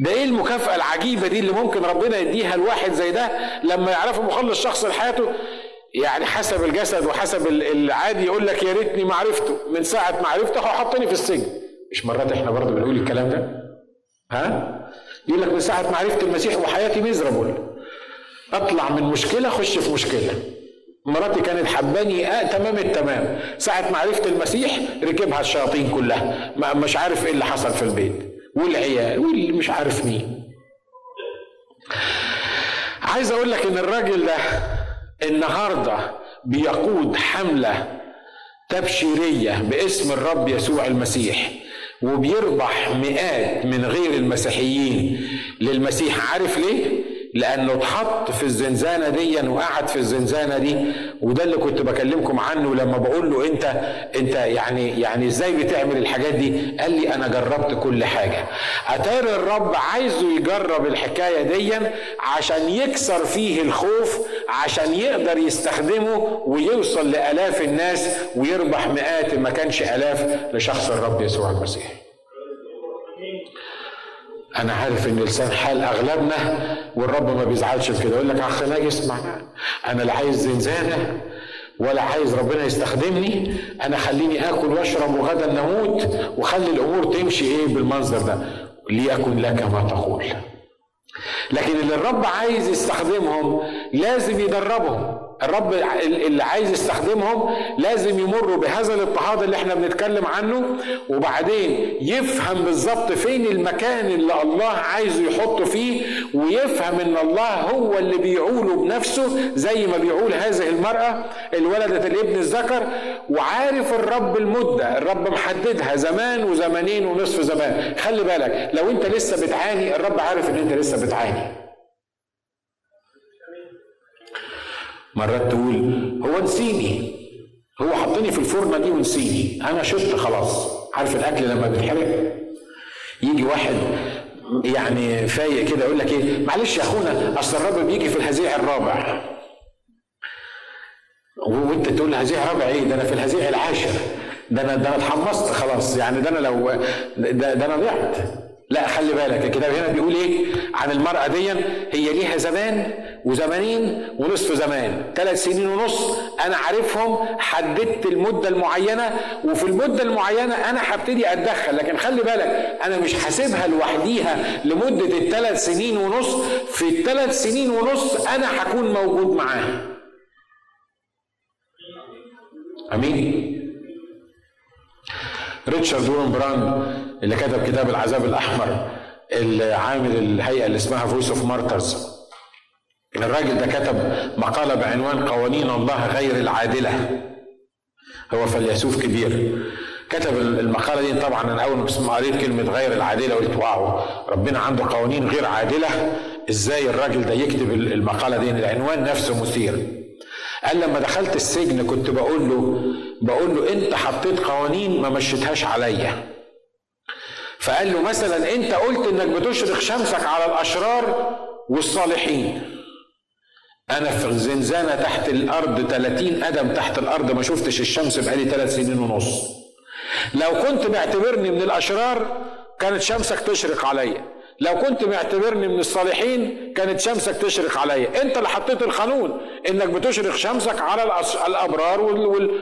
ده إيه المكافأة العجيبة دي اللي ممكن ربنا يديها لواحد زي ده لما يعرفه مخلص شخص لحياته؟ يعني حسب الجسد وحسب العادي يقول لك يا ريتني ما عرفته. من ساعة ما عرفته هو حطني في السجن. مش مرات إحنا برضه بنقول الكلام ده؟ ها؟ يقول لك من ساعة ما عرفت المسيح وحياتي ميزرابل أطلع من مشكلة أخش في مشكلة. مراتي كانت حباني آه تمام التمام. ساعة ما عرفت المسيح ركبها الشياطين كلها. ما مش عارف إيه اللي حصل في البيت. والعيال واللي مش عارف مين. عايز أقول لك إن الراجل ده النهارده بيقود حملة تبشيرية باسم الرب يسوع المسيح وبيربح مئات من غير المسيحيين للمسيح عارف ليه؟ لأنه اتحط في الزنزانة دي وقعد في الزنزانة دي وده اللي كنت بكلمكم عنه لما بقول له أنت أنت يعني يعني إزاي بتعمل الحاجات دي؟ قال لي أنا جربت كل حاجة. أتاري الرب عايزه يجرب الحكاية دي عشان يكسر فيه الخوف عشان يقدر يستخدمه ويوصل لآلاف الناس ويربح مئات ما كانش آلاف لشخص الرب يسوع المسيح. أنا عارف إن لسان حال أغلبنا والرب ما بيزعلش بكده يقول لك اخ ناجي اسمع أنا لا عايز زنزانة ولا عايز ربنا يستخدمني. أنا خليني آكل وأشرب وغدا نموت وخلي الأمور تمشي إيه بالمنظر ده. ليكن لك ما تقول. لكن اللي الرب عايز يستخدمهم لازم يدربهم. الرب اللي عايز يستخدمهم لازم يمروا بهذا الاضطهاد اللي إحنا بنتكلم عنه وبعدين يفهم بالظبط فين المكان اللي الله عايزه يحطه فيه ويفهم إن الله هو اللي بيعوله بنفسه زي ما بيعول هذه المرأة الولدة الابن الذكر. وعارف الرب المدة الرب محددها زمان وزمانين ونصف زمان. خلي بالك لو انت لسه بتعاني الرب عارف إن انت لسه بتعاني. مرات تقول هو نسيني هو حطني في الفرنة دي ونسيني أنا شفت خلاص عارف الأكل لما بيتحرق؟ يجي واحد يعني فايق كده يقول لك إيه معلش يا أخونا أصل الرب بيجي في الهزيع الرابع. وأنت تقول هزيع رابع إيه؟ ده أنا في الهزيع العاشر. ده أنا ده أنا اتحمصت خلاص يعني ده أنا لو ده, ده أنا ضعت. لا خلي بالك الكتاب هنا بيقول إيه؟ عن المرأة دي هي ليها زمان وزمانين ونصف زمان. ثلاث سنين ونص أنا عارفهم حددت المدة المعينة وفي المدة المعينة أنا هبتدي أتدخل. لكن خلي بالك أنا مش حاسبها لوحديها لمدة الثلاث سنين ونص. في الثلاث سنين ونص أنا هكون موجود معاها. أمين؟ ريتشارد وورن براند اللي كتب كتاب العذاب الأحمر اللي عامل الهيئة اللي اسمها Voice of Martyrs الراجل ده كتب مقالة بعنوان قوانين الله غير العادلة. هو فيلسوف كبير. كتب المقالة دي طبعا أنا أول ما قريت كلمة غير العادلة قلت wow ربنا عنده قوانين غير عادلة. إزاي الراجل ده يكتب المقالة دي؟ العنوان نفسه مثير. قال لما دخلت السجن كنت بقول له بقول له أنت حطيت قوانين ما مشيتهاش عليا. فقال له مثلا أنت قلت إنك بتشرق شمسك على الأشرار والصالحين. أنا في الزنزانه تحت الأرض 30 قدم تحت الأرض ما شفتش الشمس بقالي ثلاث سنين ونص. لو كنت معتبرني من الأشرار كانت شمسك تشرق عليا. لو كنت معتبرني من الصالحين كانت شمسك تشرق عليا. أنت اللي حطيت القانون إنك بتشرق شمسك على الأبرار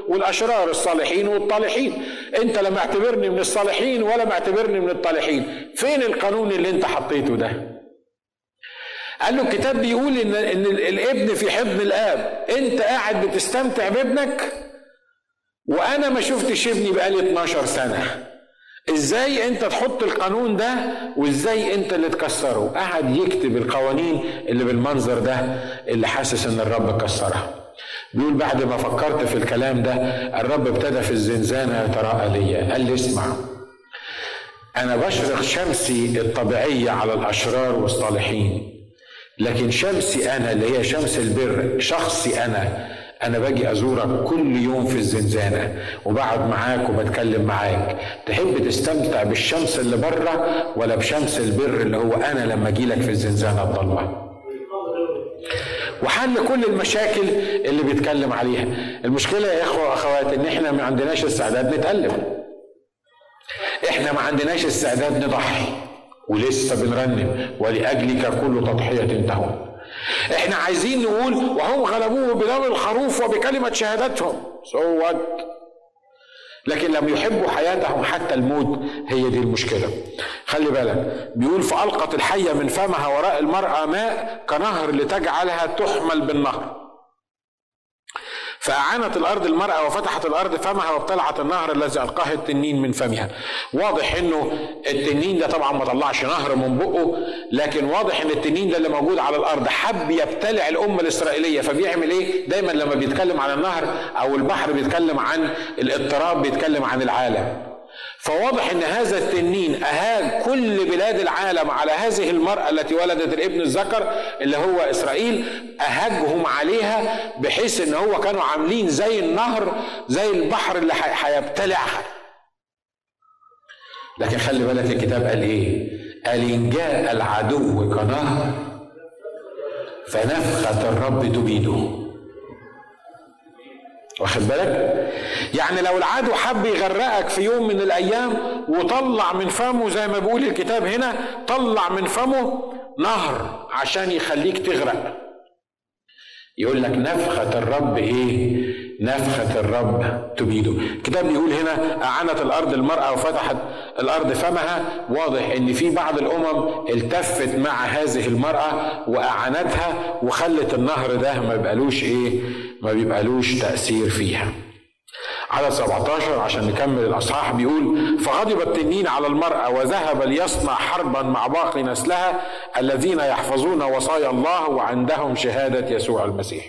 والأشرار الصالحين والطالحين. أنت لا معتبرني من الصالحين ولا معتبرني من الطالحين. فين القانون اللي أنت حطيته ده؟ قال له الكتاب بيقول إن إن الابن في حضن الآب. أنت قاعد بتستمتع بابنك؟ وأنا ما شفتش ابني بقالي 12 سنة. إزاي أنت تحط القانون ده؟ وإزاي أنت اللي تكسره؟ قعد يكتب القوانين اللي بالمنظر ده اللي حاسس إن الرب كسرها. بيقول بعد ما فكرت في الكلام ده الرب ابتدى في الزنزانة يتراءى ليا. قال لي اسمع أنا بشرق شمسي الطبيعية على الأشرار والصالحين. لكن شمسي أنا اللي هي شمس البر شخصي أنا أنا باجي أزورك كل يوم في الزنزانة وبقعد معاك وبتكلم معاك. تحب تستمتع بالشمس اللي بره ولا بشمس البر اللي هو أنا لما أجي لك في الزنزانة الضلمه وحل كل المشاكل اللي بيتكلم عليها. المشكلة يا إخوة وأخوات إن إحنا ما عندناش استعداد نتألم. إحنا ما عندناش استعداد نضحي. ولسه بنرنم ولأجلك كل تضحية تهون. إحنا عايزين نقول وهم غلبوه بدم الخروف وبكلمة شهادتهم. What? لكن لم يحبوا حياتهم حتى الموت. هي دي المشكلة. خلي بالك بيقول فألقت الحية من فمها وراء المرأة ماء كنهر لتجعلها تحمل بالنهر. فأعانت الأرض المرأة وفتحت الأرض فمها وابتلعت النهر الذي ألقاه التنين من فمها. واضح إنه التنين ده طبعا ما طلعش نهر من بقه لكن واضح إن التنين ده اللي موجود على الأرض. حب يبتلع الأمة الإسرائيلية. فبيعمل إيه؟ دايما لما بيتكلم عن النهر أو البحر بيتكلم عن الاضطراب بيتكلم عن العالم. فواضح إن هذا التنين اهاج كل بلاد العالم على هذه المرأة التي ولدت الابن الذكر اللي هو إسرائيل أهاجهم عليها بحيث إن هو كانوا عاملين زي النهر زي البحر اللي هيبتلعها لكن خلي بالك الكتاب قال إيه؟ قال إن جاء العدو كنهر فنفخه الرب تبيده. واخد بالك؟ يعني لو العدو حب يغرقك في يوم من الأيام وطلع من فمه زي ما بيقول الكتاب هنا طلع من فمه نهر عشان يخليك تغرق. يقول لك نفخة الرب إيه؟ نفخة الرب تبيده. الكتاب بيقول هنا أعانت الأرض المرأة وفتحت الأرض فمها. واضح إن في بعض الأمم التفت مع هذه المرأة وأعانتها وخلت النهر ده ما بيبقالوش إيه؟ ما بيبقالوش تأثير فيها. على 17 عشان نكمل الأصحاح بيقول فغضب التنين على المرأة وذهب ليصنع حربا مع باقي نسلها الذين يحفظون وصايا الله وعندهم شهادة يسوع المسيح.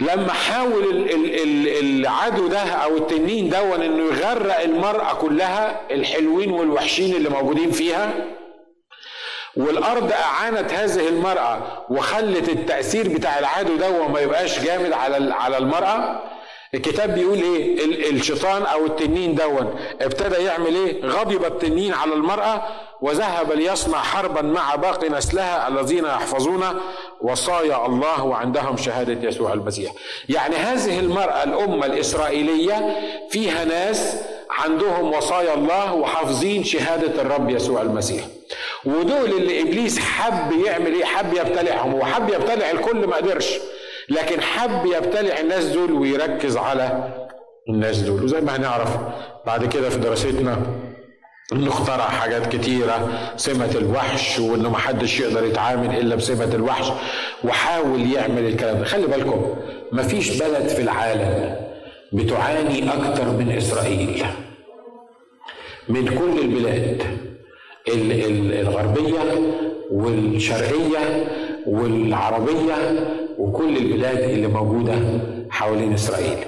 لما حاول العدو ده أو التنين دون إنه يغرق المرأة كلها الحلوين والوحشين اللي موجودين فيها والأرض أعانت هذه المرأة وخلت التأثير بتاع العدو ده وما يبقاش جامد على على المرأة الكتاب بيقول إيه؟ الشيطان أو التنين دون. ابتدى يعمل إيه؟ غضب التنين على المرأة وذهب ليصنع حربا مع باقي نسلها الذين يحفظون وصايا الله وعندهم شهادة يسوع المسيح. يعني هذه المرأة الأمة الإسرائيلية فيها ناس عندهم وصايا الله وحافظين شهادة الرب يسوع المسيح. ودول اللي إبليس حب يعمل إيه؟ حب يبتلعهم وحب يبتلع الكل ما قدرش. لكن حب يبتلع الناس دول ويركز على الناس دول. وزي ما هنعرف بعد كده في دراستنا انه اخترع حاجات كتيرة سمة الوحش وإنه محدش يقدر يتعامل إلا بسمة الوحش وحاول يعمل الكلام ده. خلي بالكم مفيش بلد في العالم بتعاني أكتر من إسرائيل. من كل البلاد الغربية والشرقية والعربية وكل البلاد اللي موجودة حوالين إسرائيل.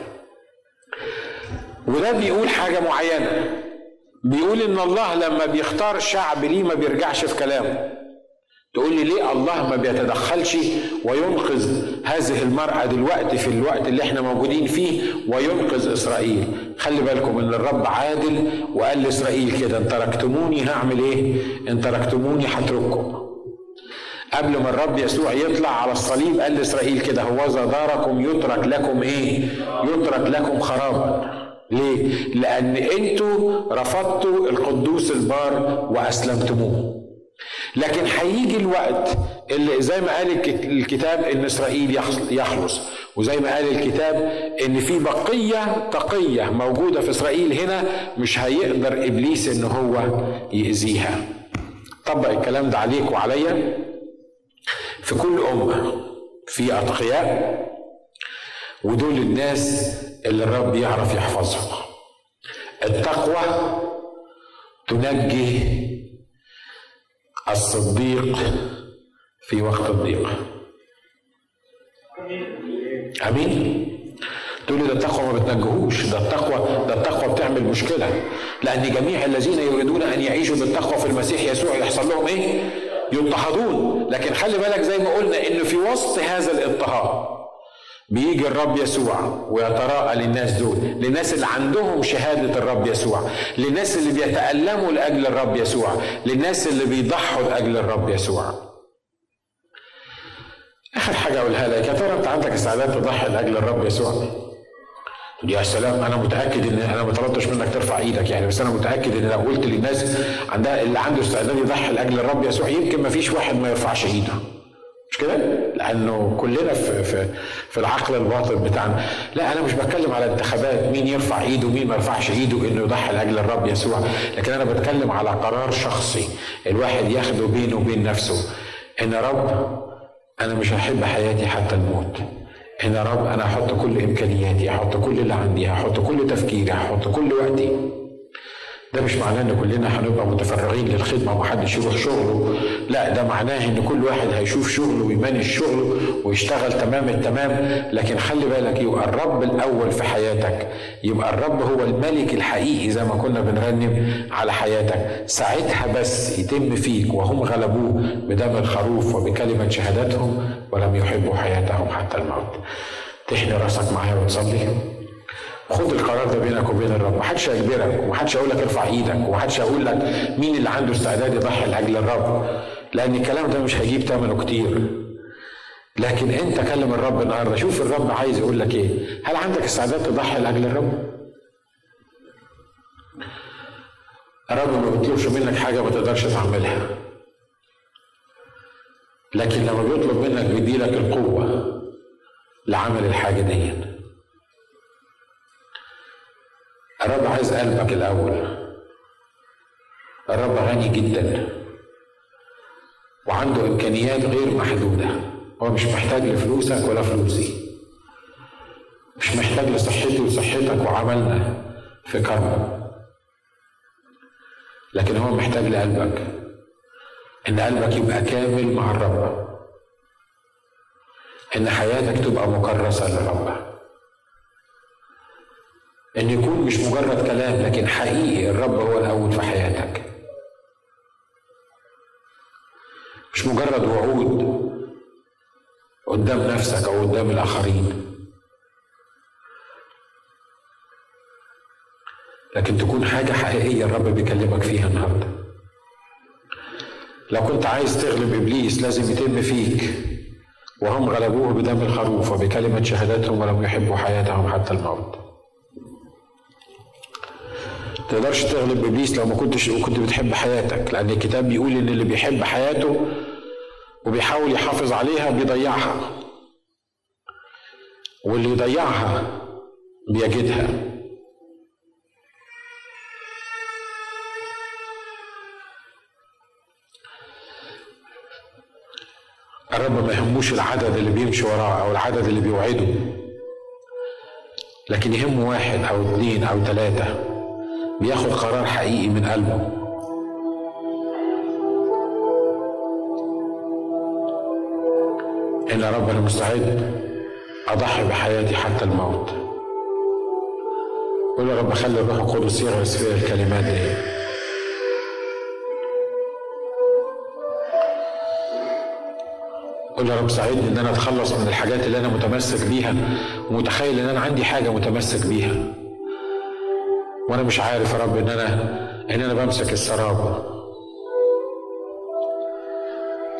وده بيقول حاجة معينة. بيقول إن الله لما بيختار شعب ليه ما بيرجعش في كلامه. تقول لي ليه الله ما بيتدخلش وينقذ هذه المرأة دلوقتي في الوقت اللي إحنا موجودين فيه وينقذ إسرائيل؟ خلي بالكم إن الرب عادل وقال لإسرائيل كده ان تركتموني هعمل إيه؟ ان تركتموني هترككم. قبل ما الرب يسوع يطلع على الصليب قال لإسرائيل كده هوذا داركم يترك لكم إيه يترك لكم خرابا ليه؟ لأن أنتوا رفضتوا القدوس البار وأسلمتموه. لكن هيجي الوقت اللي زي ما قال الكتاب إن إسرائيل يخلص وزي ما قال الكتاب إن في بقية تقية موجودة في إسرائيل هنا مش هيقدر إبليس إن هو يأذيها. طبق الكلام ده عليك وعليا في كل أمة في أتقياء ودول الناس اللي الرب يعرف يحفظهم. التقوى تنجي الصديق في وقت الضيق. آمين. تقول لي ده التقوى ما بتنجهوش ده التقوى ده التقوى بتعمل مشكلة. لأن جميع الذين يريدون أن يعيشوا بالتقوى في المسيح يسوع يحصل لهم إيه؟ يضطهدون. لكن خلي بالك زي ما قلنا انه في وسط هذا الاضطهاد بيجي الرب يسوع ويتراءى للناس دول للناس اللي عندهم شهادة الرب يسوع للناس اللي بيتألموا لأجل الرب يسوع للناس اللي بيضحوا لأجل الرب يسوع. آخر حاجة أقولها لك يا ترى أنت عندك استعداد تضحي لأجل الرب يسوع؟ يا سلام أنا متأكد إن أنا ما طلبتش منك ترفع إيدك يعني بس أنا متأكد إن لو قلت للناس عندها اللي عنده استعداد يضحي لأجل الرب يسوع يمكن ما فيش واحد ما يرفعش إيده مش كده؟ لأنه كلنا في في في العقل الباطن بتاعنا، لا أنا مش بتكلم على انتخابات مين يرفع إيده ومين ما يرفعش إيده إنه يضحي لأجل الرب يسوع، لكن أنا بتكلم على قرار شخصي الواحد ياخده بينه وبين نفسه إن رب أنا مش هحب حياتي حتى الموت. إن رب أنا هحط كل إمكانياتي، هحط كل اللي عندي، هحط كل تفكيري، هحط كل وقتي. ده مش معناه إن كلنا هنبقى متفرغين للخدمة ومحدش يروح شغله. لا ده معناه إن كل واحد هيشوف شغله ويمانج شغله ويشتغل تمام التمام. لكن خلي بالك يبقى الرب الأول في حياتك يبقى الرب هو الملك الحقيقي زي ما كنا بنرنم على حياتك. ساعتها بس يتم فيك وهم غلبوه بدم الخروف وبكلمة شهادتهم ولم يحبوا حياتهم حتى الموت. تحني راسك معايا وتصلي. خد القرار ده بينك وبين الرب. محدش هيجبرك ومحدش هيقول لك ارفع إيدك ومحدش هيقول لك مين اللي عنده استعداد يضحي لأجل الرب. لأن الكلام ده مش هيجيب ثمنه كتير. لكن انت كلم الرب النهارده. شوف الرب عايز يقول لك إيه. هل عندك استعداد تضحي لأجل الرب؟ الرب ما بيطلبش منك حاجة ما تقدرش تعملها. لكن لما بيطلب منك بيديلك القوة لعمل الحاجة دي الرب عايز قلبك الأول. الرب غني جدا. وعنده إمكانيات غير محدودة. هو مش محتاج لفلوسك ولا فلوسي. مش محتاج لصحتي وصحتك وعملنا في كرم لكن هو محتاج لقلبك. إن قلبك يبقى كامل مع الرب. إن حياتك تبقى مكرسة للرب. إن يكون مش مجرد كلام لكن حقيقي الرب هو الأول في حياتك مش مجرد وعود قدام نفسك أو قدام الآخرين. لكن تكون حاجة حقيقية الرب بيكلمك فيها النهاردة. لو كنت عايز تغلب إبليس لازم يتم فيك. وهم غلبوه بدم الخروف وبكلمة شهادتهم ولم يحبوا حياتهم حتى الموت. تقدرش تغلب ابليس لو ما كنتش كنت بتحب حياتك لأن الكتاب بيقول إن اللي بيحب حياته وبيحاول يحافظ عليها بيضيعها. واللي يضيعها بيجدها. الرب ما يهموش العدد اللي بيمشي وراه أو العدد اللي بيوعده لكن يهمه واحد أو اثنين أو ثلاثة بياخد قرار حقيقي من قلبه. يا رب أنا مستعد أضحي بحياتي حتى الموت. قول يا رب خلي الروح القدس يغرس فيا الكلمات دي. قول يا رب ساعدني إن أنا أتخلص من الحاجات اللي أنا متمسك بيها. ومتخيل إن أنا عندي حاجة متمسك بيها. وأنا مش عارف يا رب إن أنا إن أنا بمسك السراب.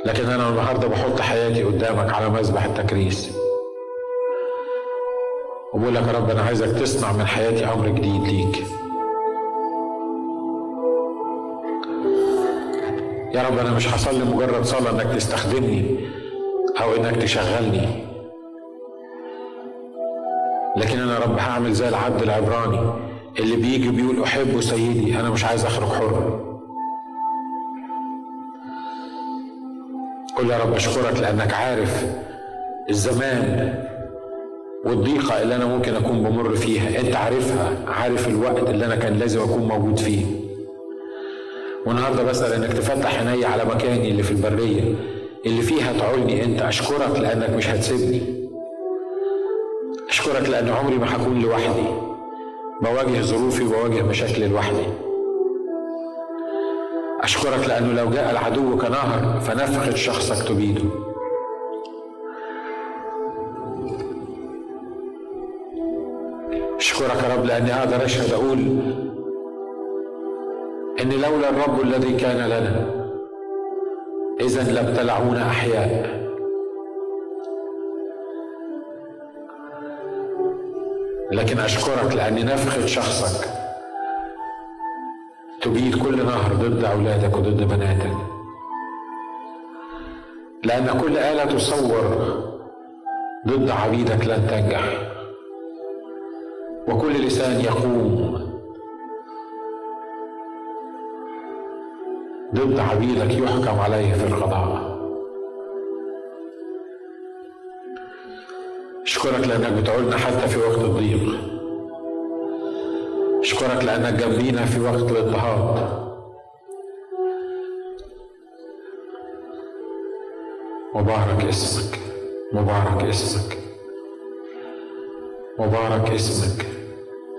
لكن أنا النهارده بحط حياتي قدامك على مذبح التكريس. وبقول لك يا رب أنا عايزك تصنع من حياتي أمر جديد ليك. يا رب أنا مش هصلي مجرد صلاة إنك تستخدمني أو إنك تشغلني. لكن أنا رب هعمل زي العبد العبراني. اللي بيجي بيقول احب سيدي أنا مش عايز أخرج حر. قل يا رب أشكرك لأنك عارف الزمان والضيقة اللي أنا ممكن أكون بمر فيها. أنت عارفها عارف الوقت اللي أنا كان لازم أكون موجود فيه. والنهاردة بسأل إنك تفتح عيني على مكاني اللي في البرية اللي فيها تعولني أنت أشكرك لأنك مش هتسيبني. أشكرك لأن عمري ما هكون لوحدي. بواجه ظروفي وبواجه مشاكلي لوحدي. أشكرك لأنه لو جاء العدو كنهر فنفخت شخصك تبيده. أشكرك يا رب لأني أقدر أشهد أقول ان لولا الرب الذي كان لنا إذا لابتلعونا أحياء. لكن أشكرك لأن نفخة شخصك. تبيد كل نهر ضد أولادك وضد بناتك. لأن كل آلة تصور ضد عبيدك لن تنجح. وكل لسان يقوم ضد عبيدك يحكم عليه في القضاء. اشكرك لأنك بتعودنا حتى في وقت الضيق. اشكرك لأنك جنبينا في وقت الاضطهاد. مبارك اسمك. مبارك اسمك. مبارك اسمك.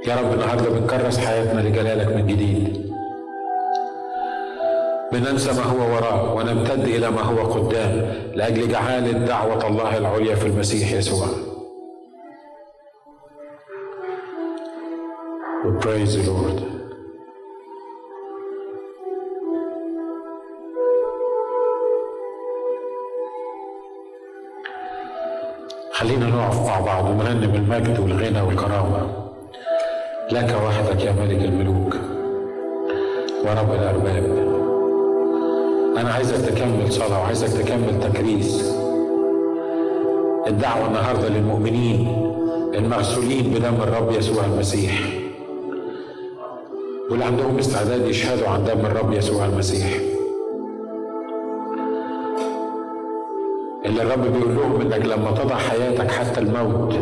يا رب النهارده بنكرس حياتنا لجلالك من جديد. بننسى ما هو وراء ونمتد إلى ما هو قدام لأجل جعالة دعوة الله العليا في المسيح يسوع. We praise the Lord. خلينا نقف مع بعض ونرنم المجد والغنى والكرامة. لك وحدك يا ملك الملوك. ورب الأرباب أنا عايزك تكمل صلاة وعايزك تكمل تكريس. الدعوة النهاردة للمؤمنين المغسولين بدم الرب يسوع المسيح. واللي عندهم استعداد يشهدوا عن دم الرب يسوع المسيح. اللي الرب بيقول لهم إنك لما تضع حياتك حتى الموت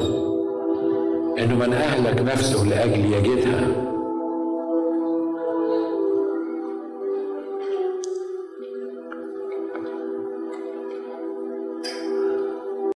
إنه من أهلك نفسه لأجل يجدها.